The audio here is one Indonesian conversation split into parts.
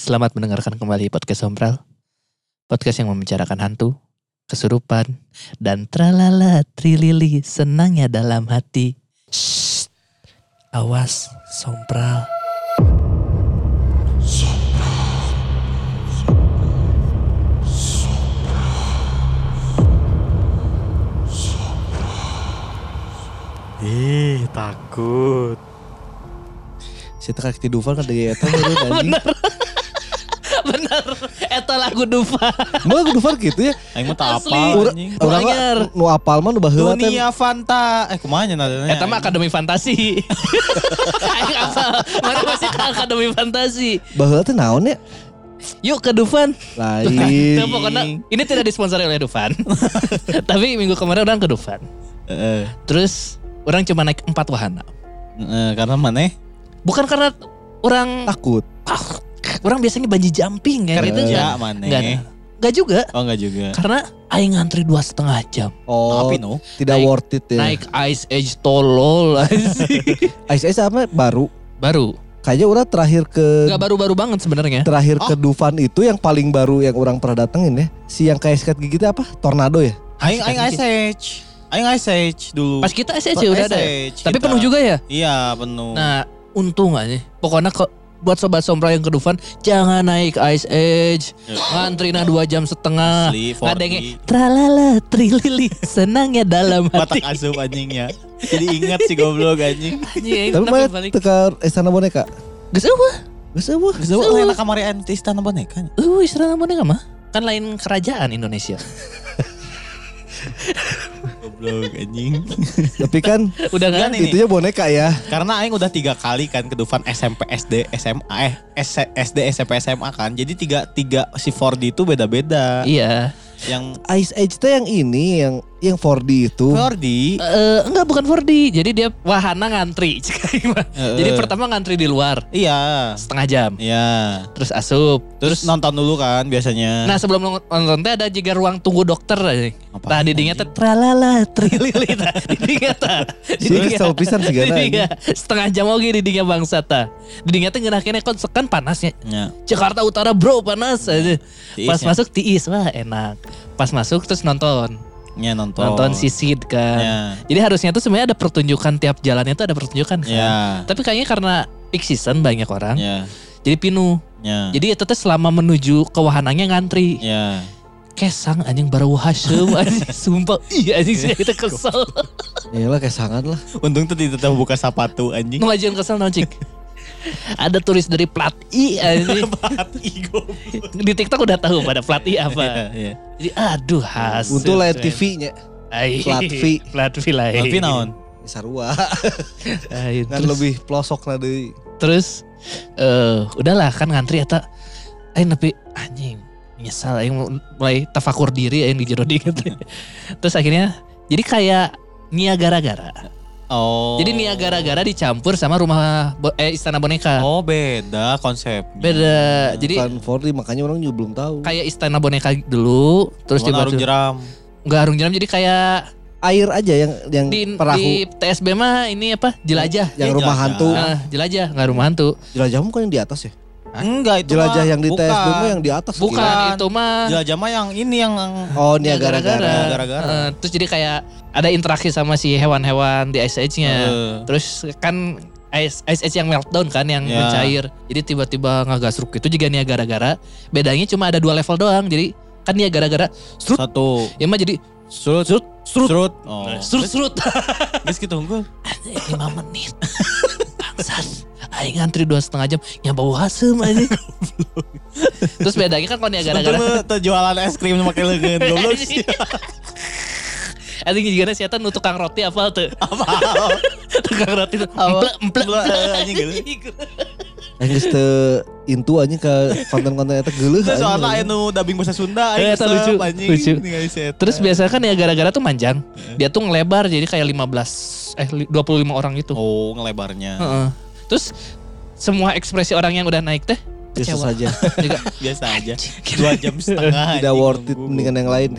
Selamat mendengarkan kembali podcast Sompral. Podcast yang membicarakan hantu, kesurupan, dan tralala trilili senangnya dalam hati. Shh, awas Sompral. Ih, takut. Saya teka di Dufan kan dari eta anjing. Bener. Eta lagu Dufa. Mau lagu Dufan gitu ya. Aing mah tak apal anjing. Urang Anyar. nu apal mah nu baheula teh. Dunia Fanta. Eh, kumaha nya nadana? Eta mah Akademi Fantasi. Aing apal. Mana masih ke Akademi Fantasi. Baheula teh naon ya? Yuk ke Dufan. Lain. Pokoknya ini tidak disponsori oleh Dufan. Tapi minggu kemarin orang ke Dufan. Heeh. Terus orang cuma naik empat wahana. Heeh, karena maneh Bukan karena orang Takut. ah, orang biasanya banji jumping ya gitu kerja kan. maneh. Enggak, enggak juga. Oh, enggak juga. Karena aing ngantri dua setengah jam. Oh, Tapi no. tidak Naik- worth it ya. Naik Ice Age tolol sih. Ice Ice apa baru? Baru. Kayaknya orang terakhir ke Enggak baru-baru banget sebenarnya. terakhir ke Oh. Dufan itu yang paling baru yang orang pernah datengin ya. Si yang kayak sikat gigi itu apa? Tornado ya? Aing aing Ice Age. Aing Ice Age dulu. Pas kita Ice Age Pas udah ada. Ya? Age Tapi penuh juga ya. Iya, penuh. Nah, untung aja. Pokoknya kok buat sobat sombra yang ke Dufan jangan naik Ice Age. Ya. Ngantri nah dua jam setengah. Asli, 4D. Ngadengnya tralala trilili senangnya dalam hati. Batak asup anjingnya. Jadi ingat si goblok anjing. Anjing, Tapi mana balik. teka istana boneka? Geus eueuh. Geus eueuh. Geus eueuh enak kamari ente istana boneka. Eueuh istana boneka mah. Kan lain kerajaan Indonesia. Goblok anjing. Tapi kan Udah kan nih. itunya boneka ya. Karena aing udah tiga kali kan ke Dufan SMP, SD, SMA, eh S- SD, SMP, SMA kan. Jadi tiga tiga si 4D itu beda-beda. Iya. Yang Ice Age teh yang ini yang yang 4D itu. 4D, Eh enggak bukan 4D. Jadi dia wahana ngantri. Heeh. Jadi pertama ngantri di luar iya, setengah jam. iya. Terus asup. Terus, nonton dulu kan biasanya. Nah sebelum nonton teh ada juga ruang tunggu dokter. Apaan, Nah teh anjing? tralala trilili tah. Didinya tah. Si kesel pisan sih gana, Didinya setengah jam oge didinya bangsa teh ngeunah kene kon kan panasnya. Ya. Jakarta Utara bro panas aja. Pas masuk tiis wah enak. Pas masuk terus nonton. Ya nonton. Nonton sisid kan. Ya. Jadi harusnya tuh sebenarnya ada pertunjukan tiap jalannya tuh ada pertunjukan kan. Ya. Tapi kayaknya karena peak season banyak orang. Ya. Jadi pinuh. Ya. Jadi itu tuh selama menuju ke wahananya ngantri. Ya. Kesang anjing baru Hasem anjing sumpah. Iya anjing sih kita kesel. Iyalah kayak sangat lah. Untung tuh tetap buka sepatu anjing. Nu aja kesel nong cik. Ada tulis dari plat I. Ih, goblok. Di TikTok udah tahu pada plat I apa. Iya, iya. Jadi aduh Hasem. Untuk live TV-nya. Ai, Plat V. Plat V lain. Tapi naon? Sarua. Ai, kan terus- lebih pelosok lah deui. Terus eh udahlah kan ngantri eta aing tapi anjing nyesal aing mulai tafakur diri aing di jero. Terus akhirnya jadi kayak Nia gara-gara. Oh. Jadi Nia gara-gara dicampur sama rumah eh istana boneka. Oh beda konsepnya. Beda. Jadi Bukan 4D makanya orang juga belum tahu. kayak istana boneka dulu terus Cuman arung jeram. enggak arung jeram jadi kayak Air aja yang yang di, perahu di TSB mah ini apa? Jelajah. yang Ya, rumah jelajah. hantu. Nah, jelajah, enggak rumah hantu. Jelajah bukan yang di atas ya? Enggak itu Jelajah mah yang di bukan. TSB mah yang di atas. Bukan, Bukan. itu mah Jelajah mah yang ini yang Oh, ini Ya, gara-gara. Gara-gara. Eh, terus jadi kayak ada interaksi sama si hewan-hewan di Ice Age-nya. Eh. Terus kan Ice, Ice Age yang meltdown kan yang Ya. mencair. Jadi tiba-tiba ngegasruk itu juga nih gara-gara. Bedanya cuma ada dua level doang. Jadi kan dia gara-gara serut. satu Ya mah jadi surut serut serut surut. Oh. serut serut. Geus gitu unggul. Lima menit. Bangsat. Aing ngantri dua setengah jam yang bau hasem aja. Terus bedanya kan kalau gara-gara jualan es krim pakai leugeun goblok sih. Anjing juga sih nu tukang roti apa tuh? Apa? tukang roti tuh. Emplek emplek. Eh, anjing. Yang geus teu intu anjing ke konten-konten eta geuleuh. Terus anjing. soalnya anu dubbing bahasa Sunda Eh, aing eta resep, lucu, anjing. lucu. Si eta. Terus biasa kan ya gara-gara tuh manjang. Dia tuh ngelebar jadi kayak 15 eh li- 25 orang gitu. Oh, ngelebarnya. Heeh. Terus semua ekspresi orang yang udah naik teh Biasa kecewa. saja. Juga, Biasa aja. Dua jam setengah. Tidak worth it mendingan yang lain.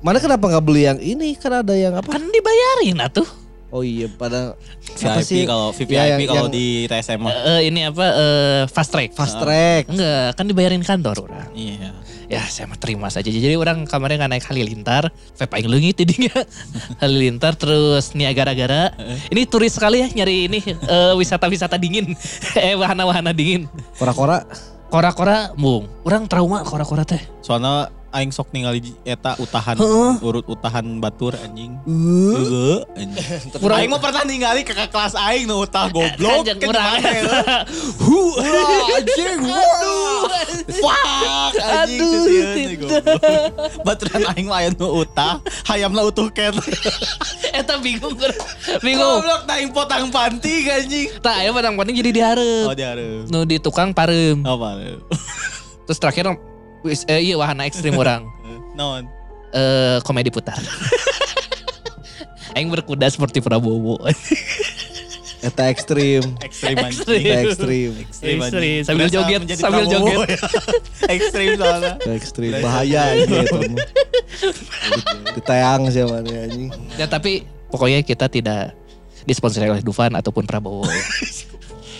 Mana kenapa nggak beli yang ini? Kan ada yang apa? kan dibayarin atuh. Oh iya pada VIP kalau VIP Ya, yang- kalau yang di TSM mah. Eh, ini apa eh, fast track. fast track. Enggak, kan dibayarin kantor orang. Iya. Ya saya mah terima saja. Jadi orang kemarin nggak naik halilintar, vape aing leungit tidinya. halilintar terus nih gara-gara ini turis sekali ya nyari ini eh, wisata-wisata dingin. eh wahana-wahana dingin. Kora-kora. Kora-kora mung. Orang trauma kora-kora teh. Soalnya aing sok ningali eta utahan Heeh. urut utahan batur anjing. Uh. Heeh. anjing. Urang- Aing mah pernah ningali kakak kelas aing nu utah goblok kan urang. gimana ya? Hu anjing. Aduh. Fuck anjing. Baturan aing mah aya nu utah, hayamna utuh ken. Eta bingung urang. Bingung. Goblok aing potang panti anjing. Tak aya padang paning jadi dihareup. Oh dia hareup. Nu di tukang pareum. Apa? Terus terakhir wis eh, iya wahana ekstrim orang. Non. Eh komedi putar. Aing berkuda seperti Prabowo. Eta ekstrim. Ekstrim Ekstrim. Eta ekstrim. Ekstrim, Ekstrim. anjing. Sambil joget, sambil joget. Ekstrim soalnya. Ekstrim. Bahaya gitu. Ditayang sih mana anjing. Ya tapi pokoknya kita tidak disponsori oleh Dufan ataupun Prabowo.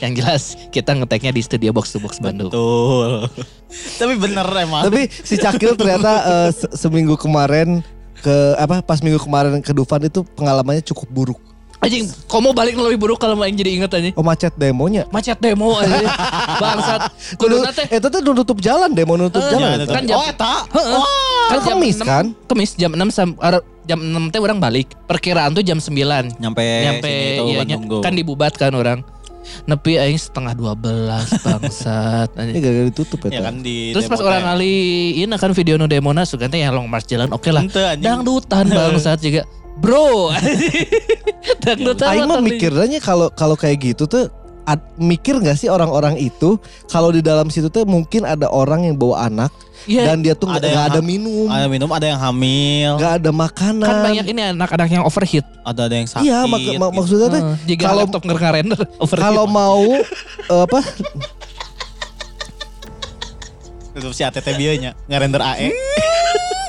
Yang jelas kita ngeteknya di studio Box to Box Bandung. Betul. Tapi bener emang. Tapi si Cakil ternyata eh, se- seminggu kemarin ke apa pas minggu kemarin ke Dufan itu pengalamannya cukup buruk. Anjing, kamu balik lebih buruk kalau main jadi inget aja. Oh macet demonya. Macet demo aja. Bangsat. Kudu teh. Eta tuh nutup jalan demo nutup Eh, jalan. Ya, kan kan jam- oh eta. Heeh. Wah. Kan jam kemis 6 kan? Kemis jam 6 sam, ar- jam 6 teh orang balik. Perkiraan tuh jam 9. Nyampe, Nyampe sini itu iya, Bandung Go. kan dibubat kan orang. Nepi aing setengah 12 bangsat. Ini anjing. gara-gara ditutup ya eta. kan di Terus pas demo orang teh. ali ini kan video nu demona sugante yang long march jalan oke lah. Ente, anjing. Dangdutan bangsat juga. Bro. Dangdutan. Aing mah mikirnya kalau kalau kayak gitu tuh ad- mikir nggak sih orang-orang itu kalau di dalam situ tuh mungkin ada orang yang bawa anak Iya. dan dia tuh nggak Ada ada minum, Ada minum, ada yang hamil, nggak ada makanan. kan banyak ini anak-anak yang overheat. ada ada yang sakit. Iya, mak- mak- gitu. maksudnya tuh Jika kalau- laptop nggak render overheat. kalau mau eh, apa Tutup si ATT bieu nya, ngerender AE.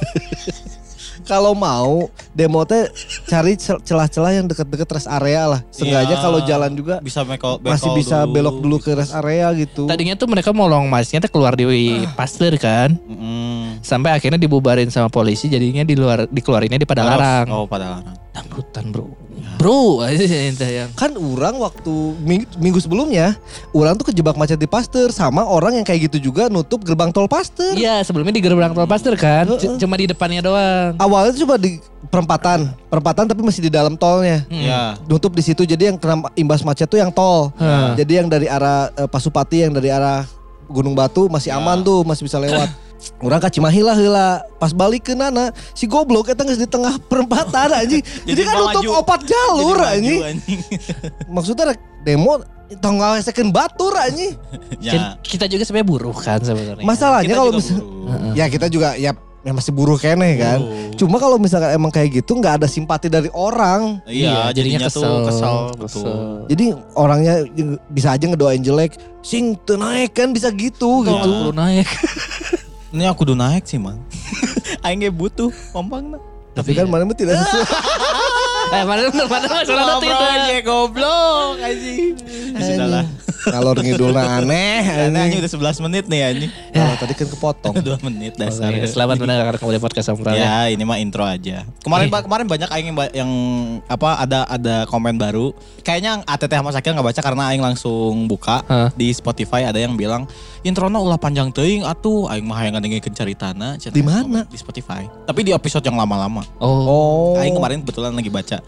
kalau mau demo teh cari cel- celah-celah yang deket-deket rest area lah. Seenggaknya Iya. kalau jalan juga Bisa meko, masih bisa belok dulu ke rest area gitu. Tadinya tuh mereka mau long marchnya tuh keluar di Pasteur kan. Mm. Sampai akhirnya dibubarin sama polisi jadinya di luar dikeluarinnya di Padalarang. Oh, Padalarang. Dangdutan bro. Bro yang Kan orang waktu ming- minggu sebelumnya, orang tuh kejebak macet di Pasteur sama orang yang kayak gitu juga nutup gerbang tol Pasteur. Iya sebelumnya di gerbang tol Pasteur kan. C-. Cuma di depannya doang. Awalnya cuma di perempatan, perempatan tapi masih di dalam tolnya. Hmm. Iya. Nutup di situ jadi yang kena imbas macet tuh yang tol. Heeh. Jadi yang dari arah eh, Pasupati yang dari arah Gunung Batu masih Ya. aman tuh, masih bisa lewat. Orang ka Cimahi lah heula. Pas balik ke Nana, si goblok eta geus di tengah perempatan anjing. Jadi, Jadi kan nutup opat jalur anjing. anjing. Maksudnya demo tong ngawesekeun batur anjing. Kan ya. kita juga sebenarnya buruh kan sebenarnya. Masalahnya Kita kalau buruh. ya kita juga ya ya masih buruh keneh kan. Buruh. Cuma kalau misalkan emang kayak gitu nggak ada simpati dari orang. Iya, jadinya tuh kesel, betul. Jadi orangnya bisa aja ngedoain jelek, sing teu naik kan bisa gitu Kalau gitu. perlu naik. Ini aku udah naik sih, Man. Aing ge butuh pompang Tapi kan mana mah tidak sesuai. Eh mana bener mana masalah Ngobrol tidak. aja goblok anjing. Ya sudah lah. Ngalor ngidulna aneh. Anjing udah 11 menit nih anjing. Oh, tadi kan kepotong. 2 menit dasar. Oke, selamat mendengarkan kembali podcast Sombral. Ya, ini mah intro aja. Kemarin Eh. Pak, kemarin banyak aing yang, yang apa ada ada komen baru. Kayaknya ATT sama Sakil nggak baca karena aing langsung buka di Spotify ada yang bilang introna ulah panjang teuing atuh aing mah hayang ngadengikeun caritana Di mana? Di Spotify. Tapi di episode yang lama-lama. Oh. Oh. Aing kemarin kebetulan lagi baca.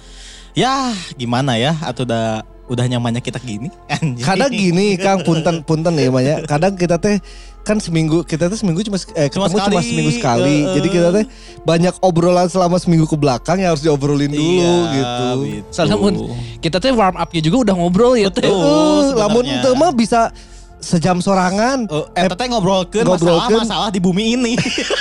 Ya, gimana ya? Atau udah udah nyamannya kita gini? Anjing. Kadang gini Kang punten punten ya banyak. Kadang kita teh kan seminggu kita tuh seminggu cuma eh, Cuma ketemu cuma sekali. seminggu sekali. Heeh. Jadi kita teh banyak obrolan selama seminggu ke belakang yang harus diobrolin dulu Iya, gitu. Soalnya mun kita tuh warm up-nya juga udah ngobrol ya teh. Heeh, sebenarnya. lamun teu mah bisa sejam sorangan. Eh, eta teh ngobrolkeun Ngobrolkeun. masalah-masalah di bumi ini.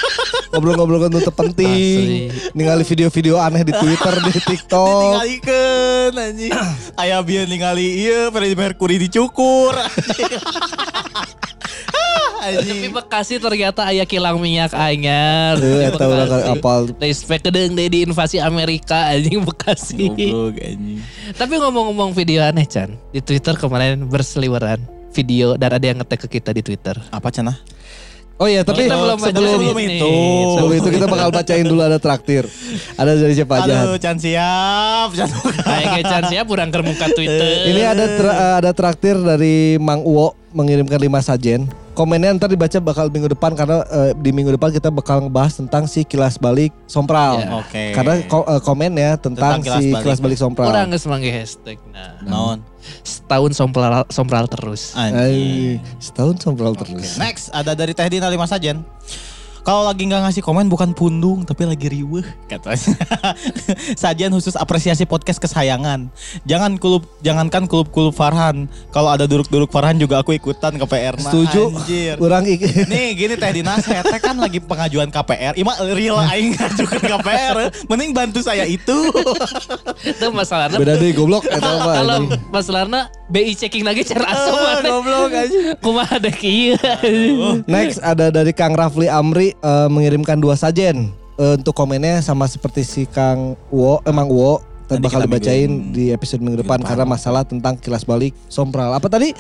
Ngobrol-ngobrol kan tuh penting. Ningali video-video aneh di Twitter, di TikTok. Ditinggalikeun anjing. Aya bieu ningali ieu Freddie Mercury dicukur. Tapi Bekasi ternyata aya kilang minyak anyar. Eta urang Bekasi. apal. Respect kedeng deh di invasi Amerika anjing Bekasi. Goblok anjing. Tapi ngomong-ngomong video aneh Chan, di Twitter kemarin berseliweran video dan ada yang ngetek ke kita di Twitter. Apa cenah? Oh iya, tapi Kita belum sebelum, sebelum ini. itu. sebelum itu kita bakal bacain dulu ada traktir. Ada dari siapa aja? Aduh, Chan siap. Chan. Kayak Chan siap kurang kermuka Twitter. Ini ada tra- eh, ada traktir dari Mang Uwo mengirimkan 5 sajen. Komennya ntar dibaca bakal minggu depan karena eh, di minggu depan kita bakal ngebahas tentang si kilas balik sompral. Ya. Oke. Karena ko- eh, komennya tentang, Tentang kilas si balik. kilas balik sompral. Kurang geus mangge hashtag. Nah, Naon? Setahun sompral sompral terus. Anjing. Setahun sompral terus. Next ada dari Teh Dina 5 sajen. Kalau lagi nggak ngasih komen bukan pundung tapi lagi riweh katanya. Sajian khusus apresiasi podcast kesayangan. Jangan klub jangankan klub-klub Farhan. Kalau ada duruk-duruk Farhan juga aku ikutan ke PR. Setuju. Anjir. Orang ik- Nih gini Teh Dina saya teh kan lagi pengajuan KPR. Ima real aing ngajukan KPR. Mending bantu saya itu. Itu masalahnya. beda deh goblok eta mah. Kalau masalahnya BI checking lagi cara asup mana. Goblok aja. Kumaha ada kieu. Next ada dari Kang Rafli Amri eh, mengirimkan dua sajen. Eh, untuk komennya sama seperti si Kang Wo, emang Wo Nanti bakal kita dibacain minggu- di episode minggu depan depan. karena masalah tentang kilas balik sompral. Apa tadi?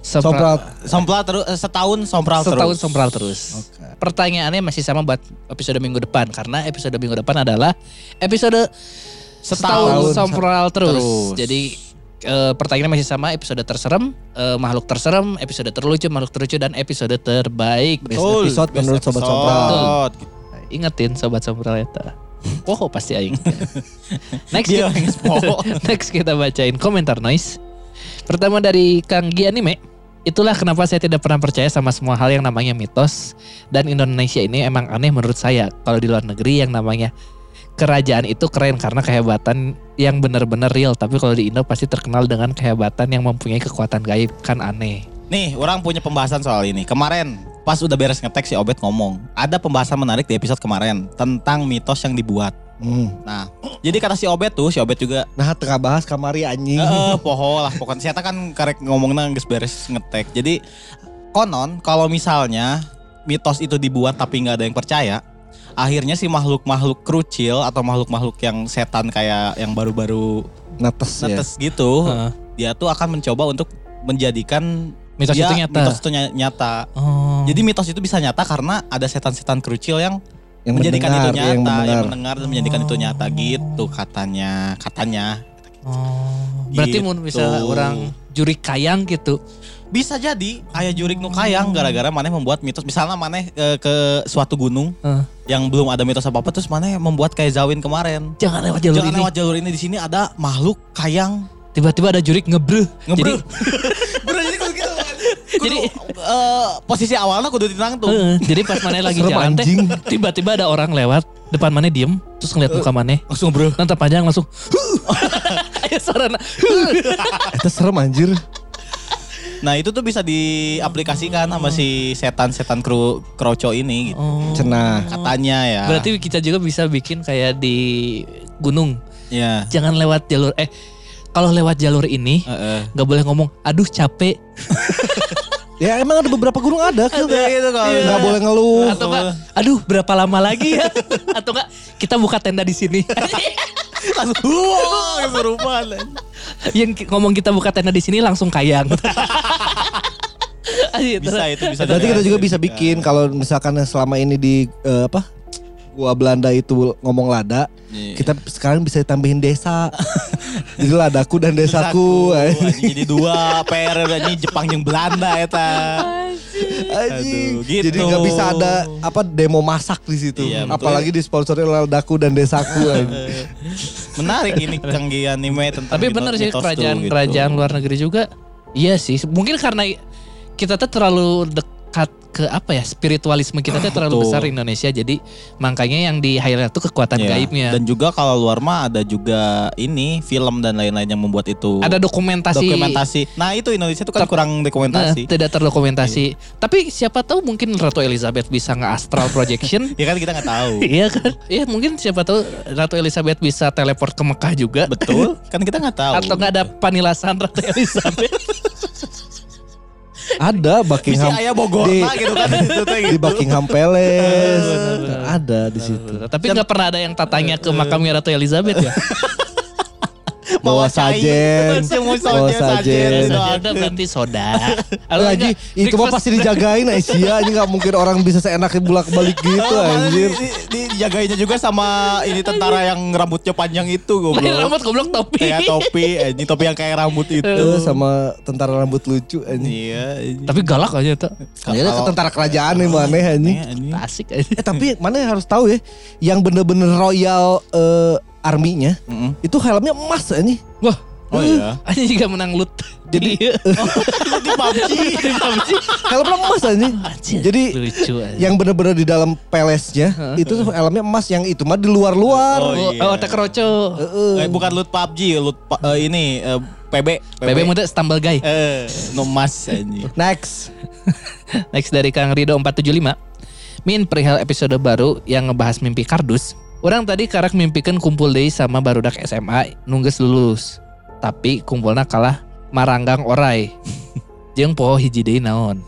Sompral. Sompral terus eh, setahun sompral Setahun terus. sompral terus. Oke. Pertanyaannya masih sama buat episode minggu depan karena episode minggu depan adalah episode setahun, Setahun sompral terus. terus. Jadi eh, pertanyaannya masih sama episode terserem, eh, makhluk terserem, episode terlucu, makhluk terlucu dan episode terbaik. Best episode menurut Sobat. Sompral. Ingetin sobat sompral eta. Wow pasti aing. Next kita, next kita bacain komentar noise. Pertama dari Kang Gi Anime. Itulah kenapa saya tidak pernah percaya sama semua hal yang namanya mitos dan Indonesia ini emang aneh menurut saya. Kalau di luar negeri yang namanya kerajaan itu keren karena kehebatan yang benar-benar real, tapi kalau di Indo pasti terkenal dengan kehebatan yang mempunyai kekuatan gaib kan aneh. Nih, orang punya pembahasan soal ini. Kemarin pas udah beres ngetek si Obet ngomong, ada pembahasan menarik di episode kemarin tentang mitos yang dibuat. Hmm. Nah, jadi kata si Obet tuh, si Obet juga Nah, tengah bahas kamari anjing. Eh, poho lah pokoknya saya kan karek ngomongnya geus beres ngetek. Jadi konon kalau misalnya mitos itu dibuat tapi nggak ada yang percaya, akhirnya si makhluk-makhluk krucil atau makhluk-makhluk yang setan kayak yang baru-baru Netes ya. netes gitu, Heeh. dia tuh akan mencoba untuk menjadikan Mitos dia- itu nyata. Mitos itu ny- nyata. Oh. Jadi mitos itu bisa nyata karena ada setan-setan krucil yang, Yang menjadikan mendengar, itu nyata, yang yang mendengar. mendengar dan menjadikan itu nyata gitu katanya, katanya. Oh, berarti Gitu. mun misalnya orang juri kayang gitu. Bisa jadi ayah jurik nu kayang gara-gara maneh membuat mitos misalnya maneh eh, ke suatu gunung Eh. yang belum ada mitos apa-apa terus maneh membuat kayak Zawin kemarin. Jangan lewat jalur Jangan ini. lewat jalur ini di sini ada makhluk kayang Tiba-tiba ada jurik ngebreh. ngebreh. Jadi, jadi kudu gitu. Kudu, Jadi- eh, posisi awalnya kudu tinang tuh. Heeh, jadi pas mana lagi jalan teh, tiba-tiba ada orang lewat depan mana diem, terus ngeliat muka mana, Langsung bro. nanti panjang langsung. Ayo suara Itu serem anjir. Nah itu tuh bisa diaplikasikan sama si setan-setan kru kroco ini gitu. Oh. Cenah. Katanya ya. Berarti kita juga bisa bikin kayak di gunung. ya. Jangan lewat jalur eh kalau lewat jalur ini Heeh. nggak boleh ngomong aduh capek Ya emang ada beberapa gunung ada kan. Ada gitu kalau Nggak misalnya- boleh ngeluh. atau enggak aduh berapa lama lagi ya atau enggak kita buka tenda di sini Langsung wow, kesurupan. yang ngomong kita buka tenda di sini langsung kayang Ayo, Bisa itu bisa. Berarti kita juga bisa bikin kalau misalkan selama ini di eh, apa? Gua Belanda itu ngomong lada, Iya. kita sekarang bisa tambahin desa. Jadi ladaku dan desaku. anjing, jadi dua PR ini Jepang yang Belanda eta. Anjing. Aduh, gitu. Jadi nggak bisa ada apa demo masak di situ. Iya. Apalagi disponsori ladaku dan desaku. Menarik ini canggih anime tentang Tapi bener sih mitos tuh, kerajaan gitu. kerajaan luar negeri juga. Iya sih, mungkin karena kita tuh terlalu dekat ke apa ya spiritualisme kita tuh terlalu besar di Indonesia jadi makanya yang di highlight tuh kekuatan Iya. gaibnya. Dan juga kalau luar mah ada juga ini film dan lain-lain yang membuat itu Ada dokumentasi. dokumentasi. Nah itu Indonesia tuh kan Ter- kurang Nah, dokumentasi. tidak terdokumentasi. Tapi siapa tahu mungkin Ratu Elizabeth bisa nge-astral projection. ya kan kita nggak tahu. Iya kan? Iya mungkin siapa tahu Ratu Elizabeth bisa teleport ke Mekah juga. Betul, kan kita nggak tahu. Atau nggak ada panilasan Ratu Elizabeth. Ada Bisa Buckingham ayah Bogor di, gitu kan di situ teh di gitu. Buckingham Palace. ada di situ. Tapi nggak pernah ada yang tatanya ke makamnya Ratu Elizabeth ya. Bawa sajen. Bawa sajen, sajen. sajen. Ada berarti soda. Haji, itu mah pasti dijagain Aisyah. Ini nggak mungkin orang bisa seenaknya bulak balik gitu anjir. di- di- Dijagainnya juga sama ini tentara yang rambutnya panjang itu goblok. Rambut goblok topi. Kayak topi, ini topi yang kayak rambut itu. Eh, sama tentara rambut lucu anjing. Iya. ini. Tapi galak aja tuh. Kayaknya ke tentara kerajaan nih mana anjing. Iya, ini. Asik aja. Eh tapi mana harus tahu ya, yang bener-bener royal eh, arminya Mm-mm. itu helmnya emas anjing. Wah, Oh iya. aja juga menang loot. Jadi- Iya. Di PUBG. Di PUBG. Helmnya emas anjing. Anjir, Jadi lucu aja. yang bener-bener di dalam palace-nya itu tuh helmnya emas yang itu mah di luar-luar. Oh, Oh, iya. oh, tak. Eh, bukan loot PUBG, loot eh, ini eh, PB. PB muda stumble guy. Eh, no mas anjing. Next. Next dari Kang Rido 475. Min perihal episode baru yang ngebahas mimpi kardus. Orang tadi karak mimpikan kumpul deui sama barudak SMA nungges lulus. Tapi kumpulna kalah maranggang orai. Jeung poho hiji deui naon.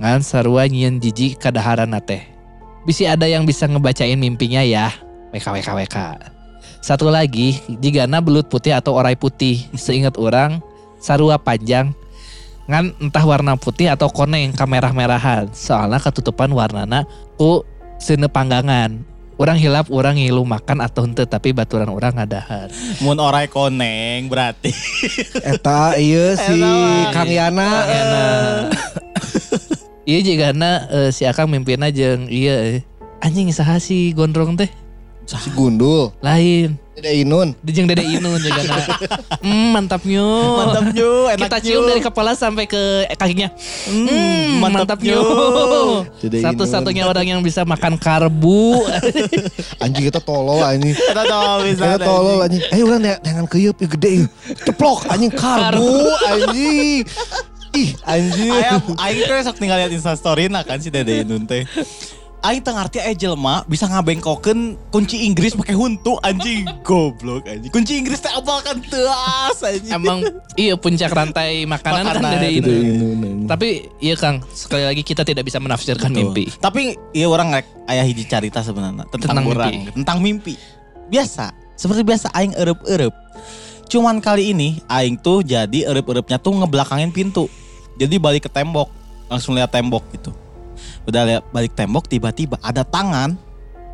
Ngan sarua nyieun jiji kadaharan teh. Bisi ada yang bisa ngebacain mimpinya ya. WKWKWK. Satu lagi, jigana belut putih atau orai putih. Seingat orang, sarua panjang ngan entah warna putih atau koneng kamerah-merahan soalnya ketutupan warnana ku sene panggangan orang hilap orang ngilu makan atau henteu tapi baturan orang ngadahan Mun orai koneng berarti. Eta iya si. Kang Yana. iya jigana eh, si akang mimpin aja iya eh. anjing saha si gondrong teh Si Gundul. lain Dede Inun. dijeng dede inun jigana hmm, mantap nyu Mantap nyu, enak kita cium nyu. dari kepala sampai ke kakinya Hmm, mantap, nyu Dede satu-satunya orang yang bisa makan karbu Anjing kita tolol anjing. Kita tahu bisa. Kita tolol anjing. Eh udah dengan keyeup ya gede yuk. Ceplok anjing karbu anjing. Ih anjing. Ayam, aing sok tinggal lihat Insta story nah kan si Dede Inun teh. Aing teu ngarti aya jelema bisa ngabengkokeun kunci Inggris pakai huntu anjing goblok anjing. Kunci Inggris teh apal kan teas anjing. Emang iya puncak rantai makanan, kan Makanan. dari ini. Inun anjing. Tapi iya Kang, sekali lagi kita tidak bisa menafsirkan mimpi. Tapi iya orang rek aya hiji carita sebenarnya tentang, Tentang orang, mimpi. tentang mimpi. Biasa, seperti biasa aing erep-erep. Cuman kali ini aing tuh jadi erep-erepnya tuh ngebelakangin pintu. Jadi balik ke tembok, langsung lihat tembok gitu. Udah lihat balik tembok tiba-tiba ada tangan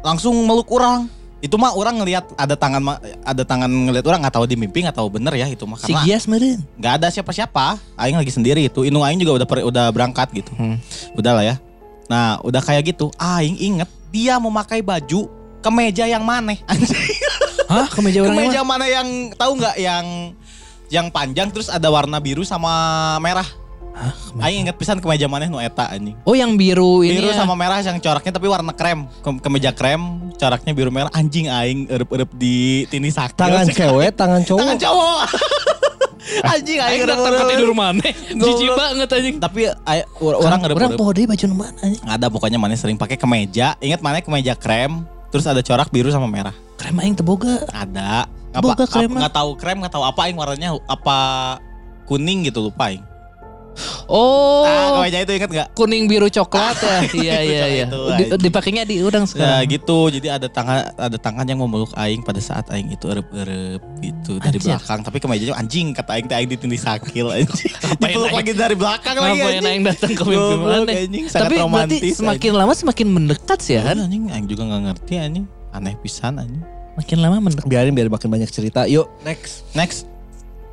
langsung meluk orang. Itu mah orang ngelihat ada tangan ada tangan ngelihat orang nggak tahu di mimpi nggak tahu bener ya itu mah Si karena Gias meren. nggak ada siapa-siapa. Aing lagi sendiri itu. Inu aing juga udah per- udah berangkat gitu. Hmm. Udah lah ya. Nah, udah kayak gitu. Aing inget dia memakai baju kemeja yang mana? Anjing. Hah, kemeja orang Kemeja mana yang tahu nggak yang yang panjang terus ada warna biru sama merah. Hah, Aing inget pisan kemeja mana nu eta anjing. Oh yang biru ini Biru ya. sama merah yang coraknya tapi warna krem. Ke- Kemeja krem, coraknya biru merah. Anjing aing erep-erep di tini sakit. Tangan cewek, tangan cowok. Tangan cowok. anjing aing datang ke erep-erep. tidur mana? Jijik banget anjing. Tapi ay- orang Orang erep-erep. poho deui baju nu mana anjing. ada pokoknya mana sering pakai kemeja ingat mana kemeja krem terus ada corak biru sama merah Krem aing teu boga. ada Boga krem nggak tahu krem nggak tahu apa aing warnanya apa kuning gitu lupa aing Oh. ah kemeja itu ingat nggak kuning biru coklat ya. Iya iya iya. Anjing. dipakainya di udang ya sekarang. gitu jadi ada tangan ada tangan yang memeluk aing pada saat aing itu erep erep gitu dari Anjir. belakang tapi kemejanya anjing kata aing teh aing ditindih sakil anjing Ngapain dipeluk lagi dari belakang lagi Ngapain anjing aing datang ke mimpi Goblok, mana? anjing, sangat Tapi berarti semakin lama semakin mendekat sih ya kan? anjing aing juga nggak ngerti anjing aneh pisan anjing Makin lama mendekat. Biarin biar makin banyak cerita. Yuk next. next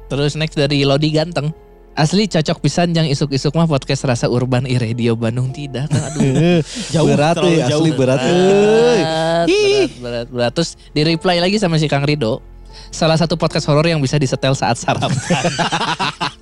Terus next dari Lodi Ganteng. Asli cocok pisan yang isuk-isuk mah podcast rasa urban i radio Bandung tidak. Kan? Aduh. Jauh, berat terlalu euy, jauh. asli berat. Euy. berat, berat, berat, berat. Terus di reply lagi sama si Kang Rido. Salah satu podcast horor yang bisa disetel saat sarapan.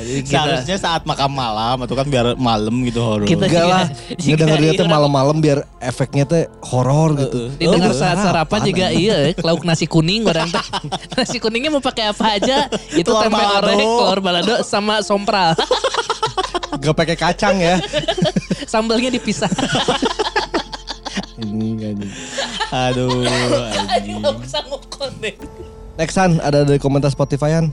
Kita- Seharusnya saat makan malam atau kan biar malam gitu horor. Kita- Enggak lah. Jika- Ngedenger dia jika tuh malam-malam biar efeknya tuh horor gitu. Didengar Oh, saat sarapan juga iya lauk nasi kuning orang teh. nasi kuningnya mau pakai apa aja? Itu Telur tempe balado. orek, telur balado sama sompral. Gak pakai kacang ya. Sambelnya dipisah. Ini anjing. Aduh, anjing. Deh. Nextan ada dari komentar Spotify-an.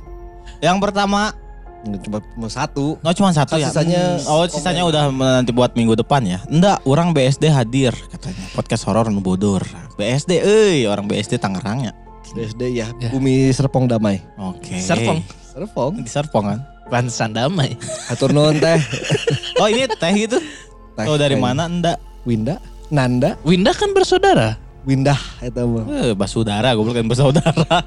Yang pertama Cuma, cuma satu. No cuma satu Kan ya. sisanya Hmm. Oh sisanya udah nanti buat minggu depan ya. Enggak, orang BSD hadir katanya. Podcast horor nu bodor. BSD euy, orang BSD Tangerang ya. BSD ya, Ya. Bumi Serpong Damai. Oke. Serpong. Serpong. Di Serpong kan. Pantesan damai. Atur nuhun teh. Oh ini teh gitu. Teh, Oh dari teh. mana enggak? Winda, Nanda, Winda kan bersaudara. Windah eta mah. Eh, basudara, gue bukan bersaudara.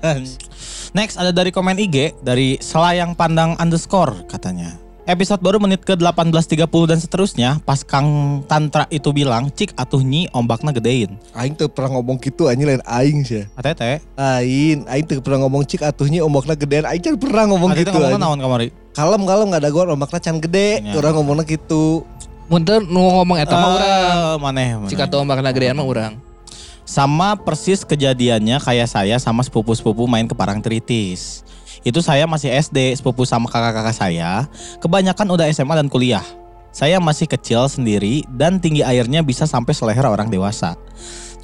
Next ada dari komen IG dari selayang pandang underscore katanya. Episode baru menit ke 18.30 dan seterusnya pas Kang Tantra itu bilang cik atuh nyi ombakna gedein. Aing tuh pernah ngomong gitu anjing lain aing sih. Atete, Aing, aing tuh pernah ngomong cik atuhnya ombakna gedean. Aing can pernah ngomong Atete gitu. ngomongna anjing. naon kamari? Kalem kalem nggak ada gua ombakna can gede. Ya. Orang ngomongnya gitu. Munten nu ngomong eta mah urang. Eh, maneh. maneh. Jika tuh ombak gedean mah urang. Sama persis kejadiannya kayak saya sama sepupu-sepupu main ke Parangtritis. Itu saya masih SD, sepupu sama kakak-kakak saya. Kebanyakan udah SMA dan kuliah. Saya masih kecil sendiri dan tinggi airnya bisa sampai seleher orang dewasa.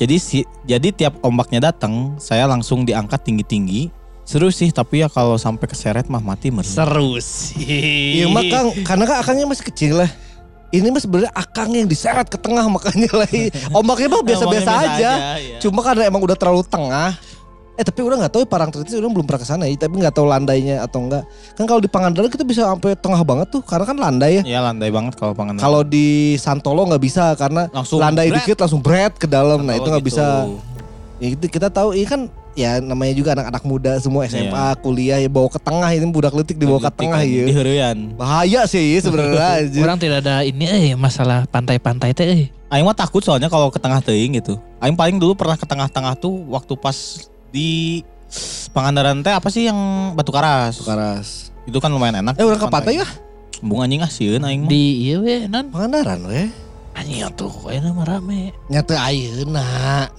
Jadi si, jadi tiap ombaknya datang, saya langsung diangkat tinggi-tinggi. Seru sih, tapi ya kalau sampai keseret mah mati meren. Seru sih. Iya mah Kang, karena kan akangnya masih kecil lah. Ini mah sebenarnya akang yang diseret ke tengah makanya lagi. Ombaknya mah biasa-biasa Ombaknya aja. iya. Cuma karena emang udah terlalu tengah. Eh tapi udah nggak tahu ya Parangtritis udah belum pernah ke sana ya. Tapi nggak tahu landainya atau enggak. Kan kalau di Pangandaran kita bisa sampai tengah banget tuh karena kan landai ya. Ya landai banget kalau pangan. Kalau di Santolo nggak bisa karena Langsung landai bret. dikit langsung bread ke dalam. Nah itu nggak gitu. bisa. Ya, itu kita tahu ini kan ya namanya juga anak-anak muda semua SMA, kuliah ya bawa ke tengah ini budak letik dibawa ke tengah kan, ya. Bahaya sih ya sebenarnya. anjir. Orang tidak ada ini eh masalah pantai-pantai teh eh. Aing mah takut soalnya kalau ke tengah teuing gitu. Aing paling dulu pernah ke tengah-tengah tuh waktu pas di Pangandaran teh apa sih yang Batu Karas. Karas. Itu kan lumayan enak. Eh orang ke pantai ya? Bunga anjing ah sieun aing mah. Di iya we non. Pangandaran we. Anjing tuh kayaknya mah rame. Nyata ayeuna.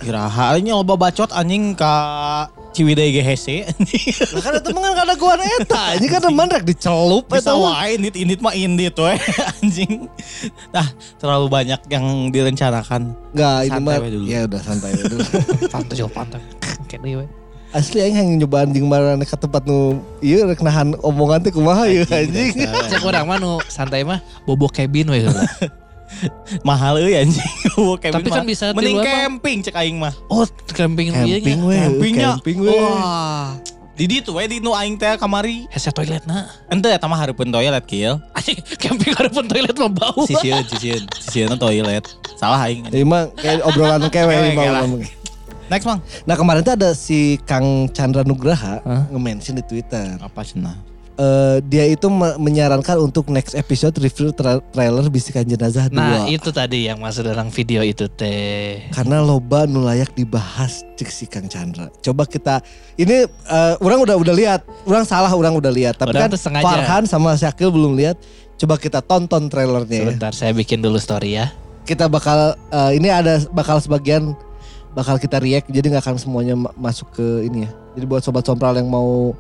Kiraha ini loba bacot anjing ka Ciwidey GHC. Nah kan itu mah kan ada gua eta. Ini kan teman rek dicelup Bisa eta wae indit indit mah indit we anjing. Nah, terlalu banyak yang direncanakan. Enggak, ini Santai mah ya udah santai dulu. Pantai jauh pantai. Kayak deui we. Asli aing yang nyoba anjing marane ka tempat nu ieu rek nahan omongan teh kumaha ieu anjing. Cek orang mah nu santai mah bobo cabin we heula. Mahal euy anjing. Tapi kan bisa di mending camping cek aing mah. Oh, camping ieu Camping we, Campingnya. camping we. Wah. Di ditu we di nu aing teh kamari. Hese toilet na. Ente eta mah hareupeun toilet kieu. Anjing camping pun toilet mah bau. Sisieun, sisieun, sisieun toilet. Salah aing. Ini mah kayak obrolan kewe lah. ngomong. Next, Bang. Nah kemarin tuh ada si Kang Chandra Nugraha Hah? nge-mention di Twitter. Apa cenah? Eh, dia itu me- menyarankan untuk next episode review tra- trailer Bisikan Jenazah 2. Nah, itu tadi yang masuk dalam video itu teh. Karena loba nu layak dibahas cek si Kang Chandra. Coba kita ini eh, orang udah udah lihat, orang salah orang udah lihat, tapi Orang kan sengaja. Farhan sama Syakil belum lihat. Coba kita tonton trailernya. ya. Sebentar saya bikin dulu story ya. Kita bakal eh, ini ada bakal sebagian bakal kita react jadi nggak akan semuanya ma- masuk ke ini ya. Jadi buat sobat sompral yang mau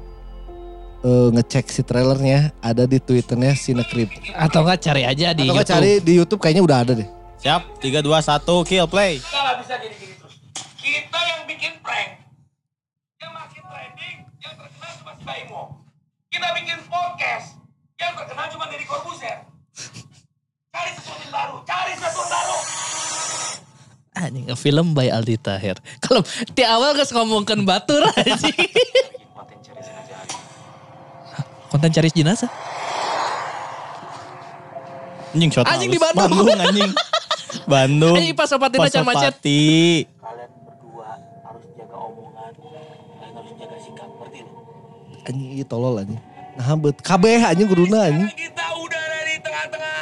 eh, ngecek si trailernya ada di twitternya Cinecrip. Atau enggak cari aja di Atau nggak YouTube. cari di YouTube kayaknya udah ada deh. Siap, 3 2 1 kill play. Kita nggak bisa gini-gini terus. Kita yang bikin prank. Yang makin trending, yang terkenal cuma si Baimo. Kita bikin podcast. Yang terkenal cuma Deddy Corbuzier. Cari sesuatu yang baru. Cari sesuatu yang baru. Anjing film by Aldi Tahir. Kalau di awal geus ngomongkeun batur anjing. Konten cari jenazah. Anjing shot Anjing di Bandung. anjing. Bandung. Anjing pas Sopatina can macet. Kalian berdua harus jaga omongan. Kalian harus jaga sikap. Ngerti lu? Anjing ieu tolol anjing. Nah, bet kabeh anjing guruna anjing. Kita udah ada di tengah-tengah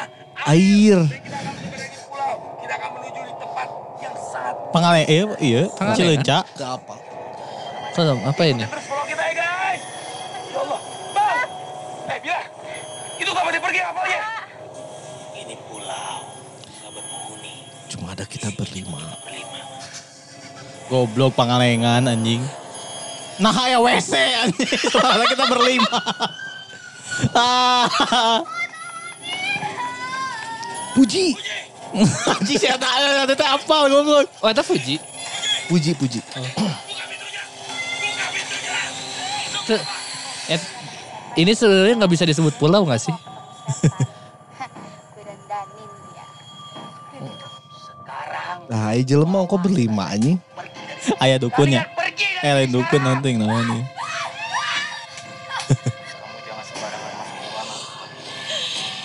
Air. Kita akan menuju di tempat yang sangat Pengale iya, iya, Pengale, Cileunca. Ke apa? Apa ini? Terus kita ya guys. Ya Allah. Bang. Eh Bila. Itu kapan dia pergi kapalnya? Ini pulau. Gak berpenghuni. Cuma ada kita berlima. Goblok pangalengan anjing. Nah ya WC anjing. Soalnya kita berlima. ah. Puji. Anjing saya tak ada teh apa goblok. Oh, itu Fuji. Puji, puji. Tuh, et, Ini sebenarnya nggak bisa disebut pulau nggak sih? Gue dandanin dia. Nah, ini jelema kok berlima anjing. Ayah dukunnya. Eh lain dukun nanti yang namanya.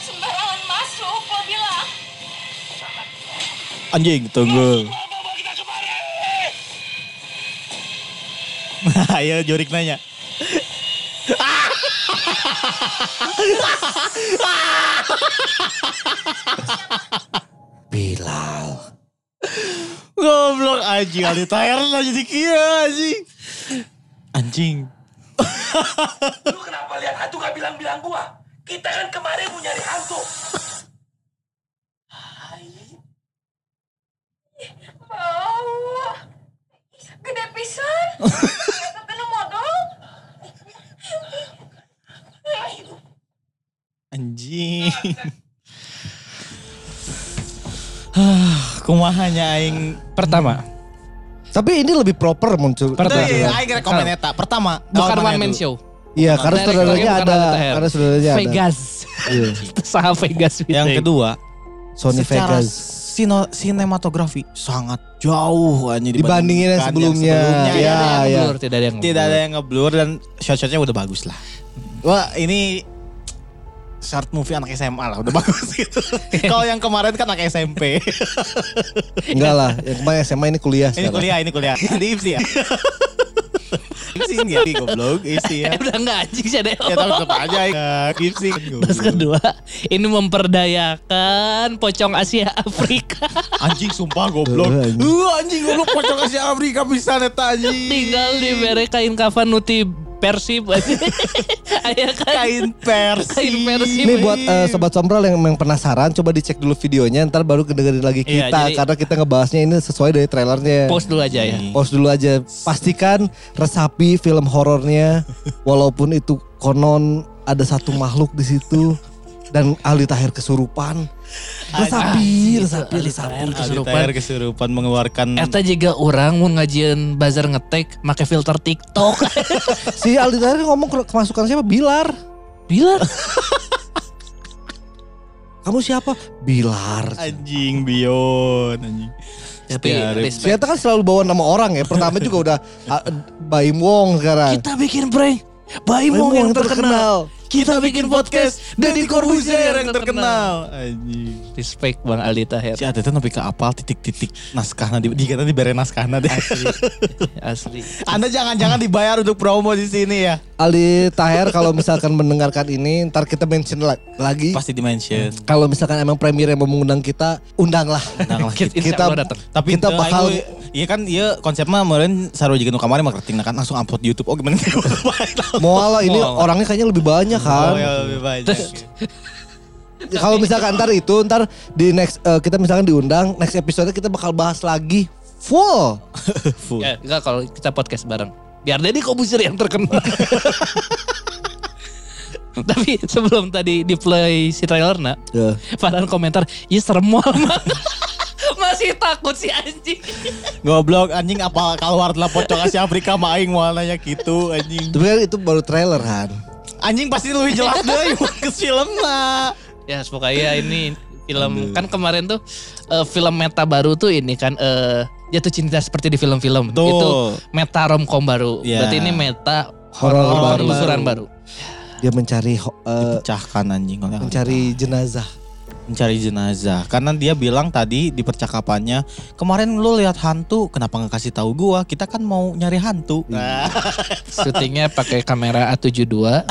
Sembarangan masuk, gue bilang. Anjing tunggu. Ayo Jorik nanya. Bilal. Goblok anjing Ali Tahir lah jadi kia anjing. Anjing. Lu kenapa lihat hantu gak bilang-bilang gua? Kita kan kemarin mau nyari hantu. Bau. Gede pisan. Ternyata kena modal. Anjing. Hah, Kumahanya aing Pertama, Tapi ini lebih proper muncul. Pertama. Iya, aing rekomen eta. Pertama, bukan one man show. Iya, karena saudaranya ada. Karena saudaranya ada. Vegas. Iya. Saha Vegas. Yang kedua, Sony Vegas. sino- sinematografi sangat jauh anjing Dibandingin yang sebelumnya. Tidak Iya, ada yang iya. blur, tidak ada yang Tidak ada yang ngeblur dan shot-shotnya udah bagus lah. Wah ini short movie anak SMA lah udah bagus gitu. Kalau yang kemarin kan anak SMP. Enggak lah, yang kemarin SMA ini kuliah ini sekarang. kuliah, ini kuliah. Di IPSI ya. IPSI enggak di goblok, IPSI ya. Udah enggak anjing sih ada. Ya tapi tetap aja ya. IPSI. Terus kedua, ini memperdayakan pocong Asia Afrika. Anjing sumpah goblok. Uh anjing goblok pocong Asia Afrika bisa neta anjing. Tinggal di bere kain kafan nuti persib Aya kan kain pers. Kain persib. Ini buat eh, sobat sombral yang memang penasaran, coba dicek dulu videonya, ntar baru kedengerin lagi Iya, kita, jadi- karena kita ngebahasnya ini sesuai dari trailernya. post dulu aja ya. Pause dulu aja. Pastikan resapi film horornya, walaupun itu konon ada satu makhluk di situ dan Aldi Tahir kesurupan. Resapi, resapi, resapi. Kesurupan. Kesurupan mengeluarkan Eta juga orang mau ngajian bazar ngetek make filter TikTok. Si Aldi Tahir ngomong ke- kemasukan siapa? Bilar. Bilar. Kamu siapa? Bilar. anjing Bion anjing. Tapi. Ternyata kan selalu bawa nama orang ya. Pertama juga udah ah, Baim Wong sekarang. Kita bikin prank. Baim Baimong yang Wong terkenal. Kita bikin podcast. Deddy Corbuzier yang terkenal. Anjing. Respect Bang Aldi Tahir. Si Ate tuh nepi ke apal titik-titik naskahna di di kita dibere naskahna deh. Asli. Asli. Anda jangan-jangan dibayar untuk promo di sini ya. Aldi Tahir kalau misalkan mendengarkan ini ntar kita mention la- lagi. Pasti dimention. Kalau misalkan emang premier yang mau mengundang kita, undanglah. Undang lah Kita, Kita- datang. Tapi Kita kita bakal- Iya kan iya konsepnya kemarin saru juga kemarin marketing nah kan langsung upload di YouTube. Oh gimana? Moal lah ini orangnya kayaknya lebih banyak kan. Oh ya lebih banyak. Ya, Kalau misalkan ntar itu ntar di next eh, kita misalkan diundang next episode kita bakal bahas lagi full. Full. Ya, enggak kalau kita podcast bareng. Biar Deddy Corbuzier yang terkenal. Tapi sebelum tadi di play si trailer nak. Farhan komentar, iya serem mual mah." Masih takut si anjing. Goblok anjing apa keluar lah pocong Asia Afrika mah aing moal nanya gitu anjing. Tapi kan itu baru trailer kan. Anjing pasti lebih jelas deh ke film lah. Ya pokoknya ini film kan kemarin tuh eh, film meta baru tuh ini kan eh, jatuh cinta seperti di film-film. Betul. Itu meta romcom baru. Iya. Berarti ini meta Horor baru. telusuran baru. Dia mencari ho- eh, Pecahkan anjing mencari jenazah. Mencari jenazah. Karena dia bilang tadi di percakapannya kemarin lu lihat hantu kenapa nggak kasih tahu gua? Kita kan mau nyari hantu. Nah. Syutingnya pakai kamera A72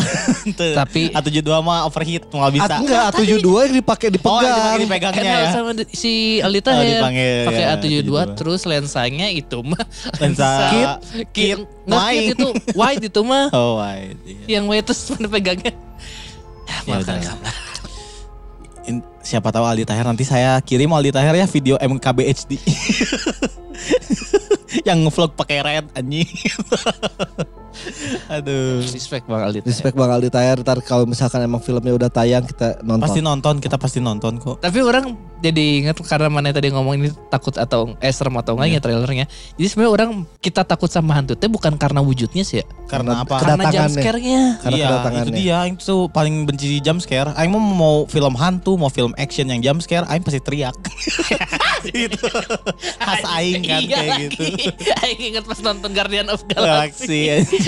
tapi A72 mah overheat nggak bisa. At, enggak, A72 yang dipakai oh dipegang. yang dipegangnya ya? sama si Alita Oh, ya pakai ya, A72 A72. terus lensanya itu mah. Lensa. Kit kit. Nggak wide. kit itu wide itu mah. Oh wide iya. yang wide terus mana pegangnya? Ya makan siapa tahu Aldi Tahir nanti saya kirim Aldi Tahir ya video MKB HD yang ngevlog pakai red anjing aduh respect bang Aldi Respect Bang Aldi Tahir, ntar kalau misalkan emang filmnya udah tayang kita nonton. pasti nonton kita pasti nonton kok tapi orang jadi ingat karena mana tadi ngomong ini takut atau eh serem atau enggaknya trailernya. Jadi sebenarnya orang kita takut sama hantu teh bukan karena wujudnya sih ya. Karena apa? Karena jump scare-nya. Karena iya, kedatangannya. itu dia. Aing tuh paling benci jump scare. Aing mau mau film hantu, mau film action yang jump scare, Aing pasti teriak. gitu. Khas Aing kan Iya kayak lagi. gitu. Aing ingat pas nonton Guardian of Galaxy, Galaxy.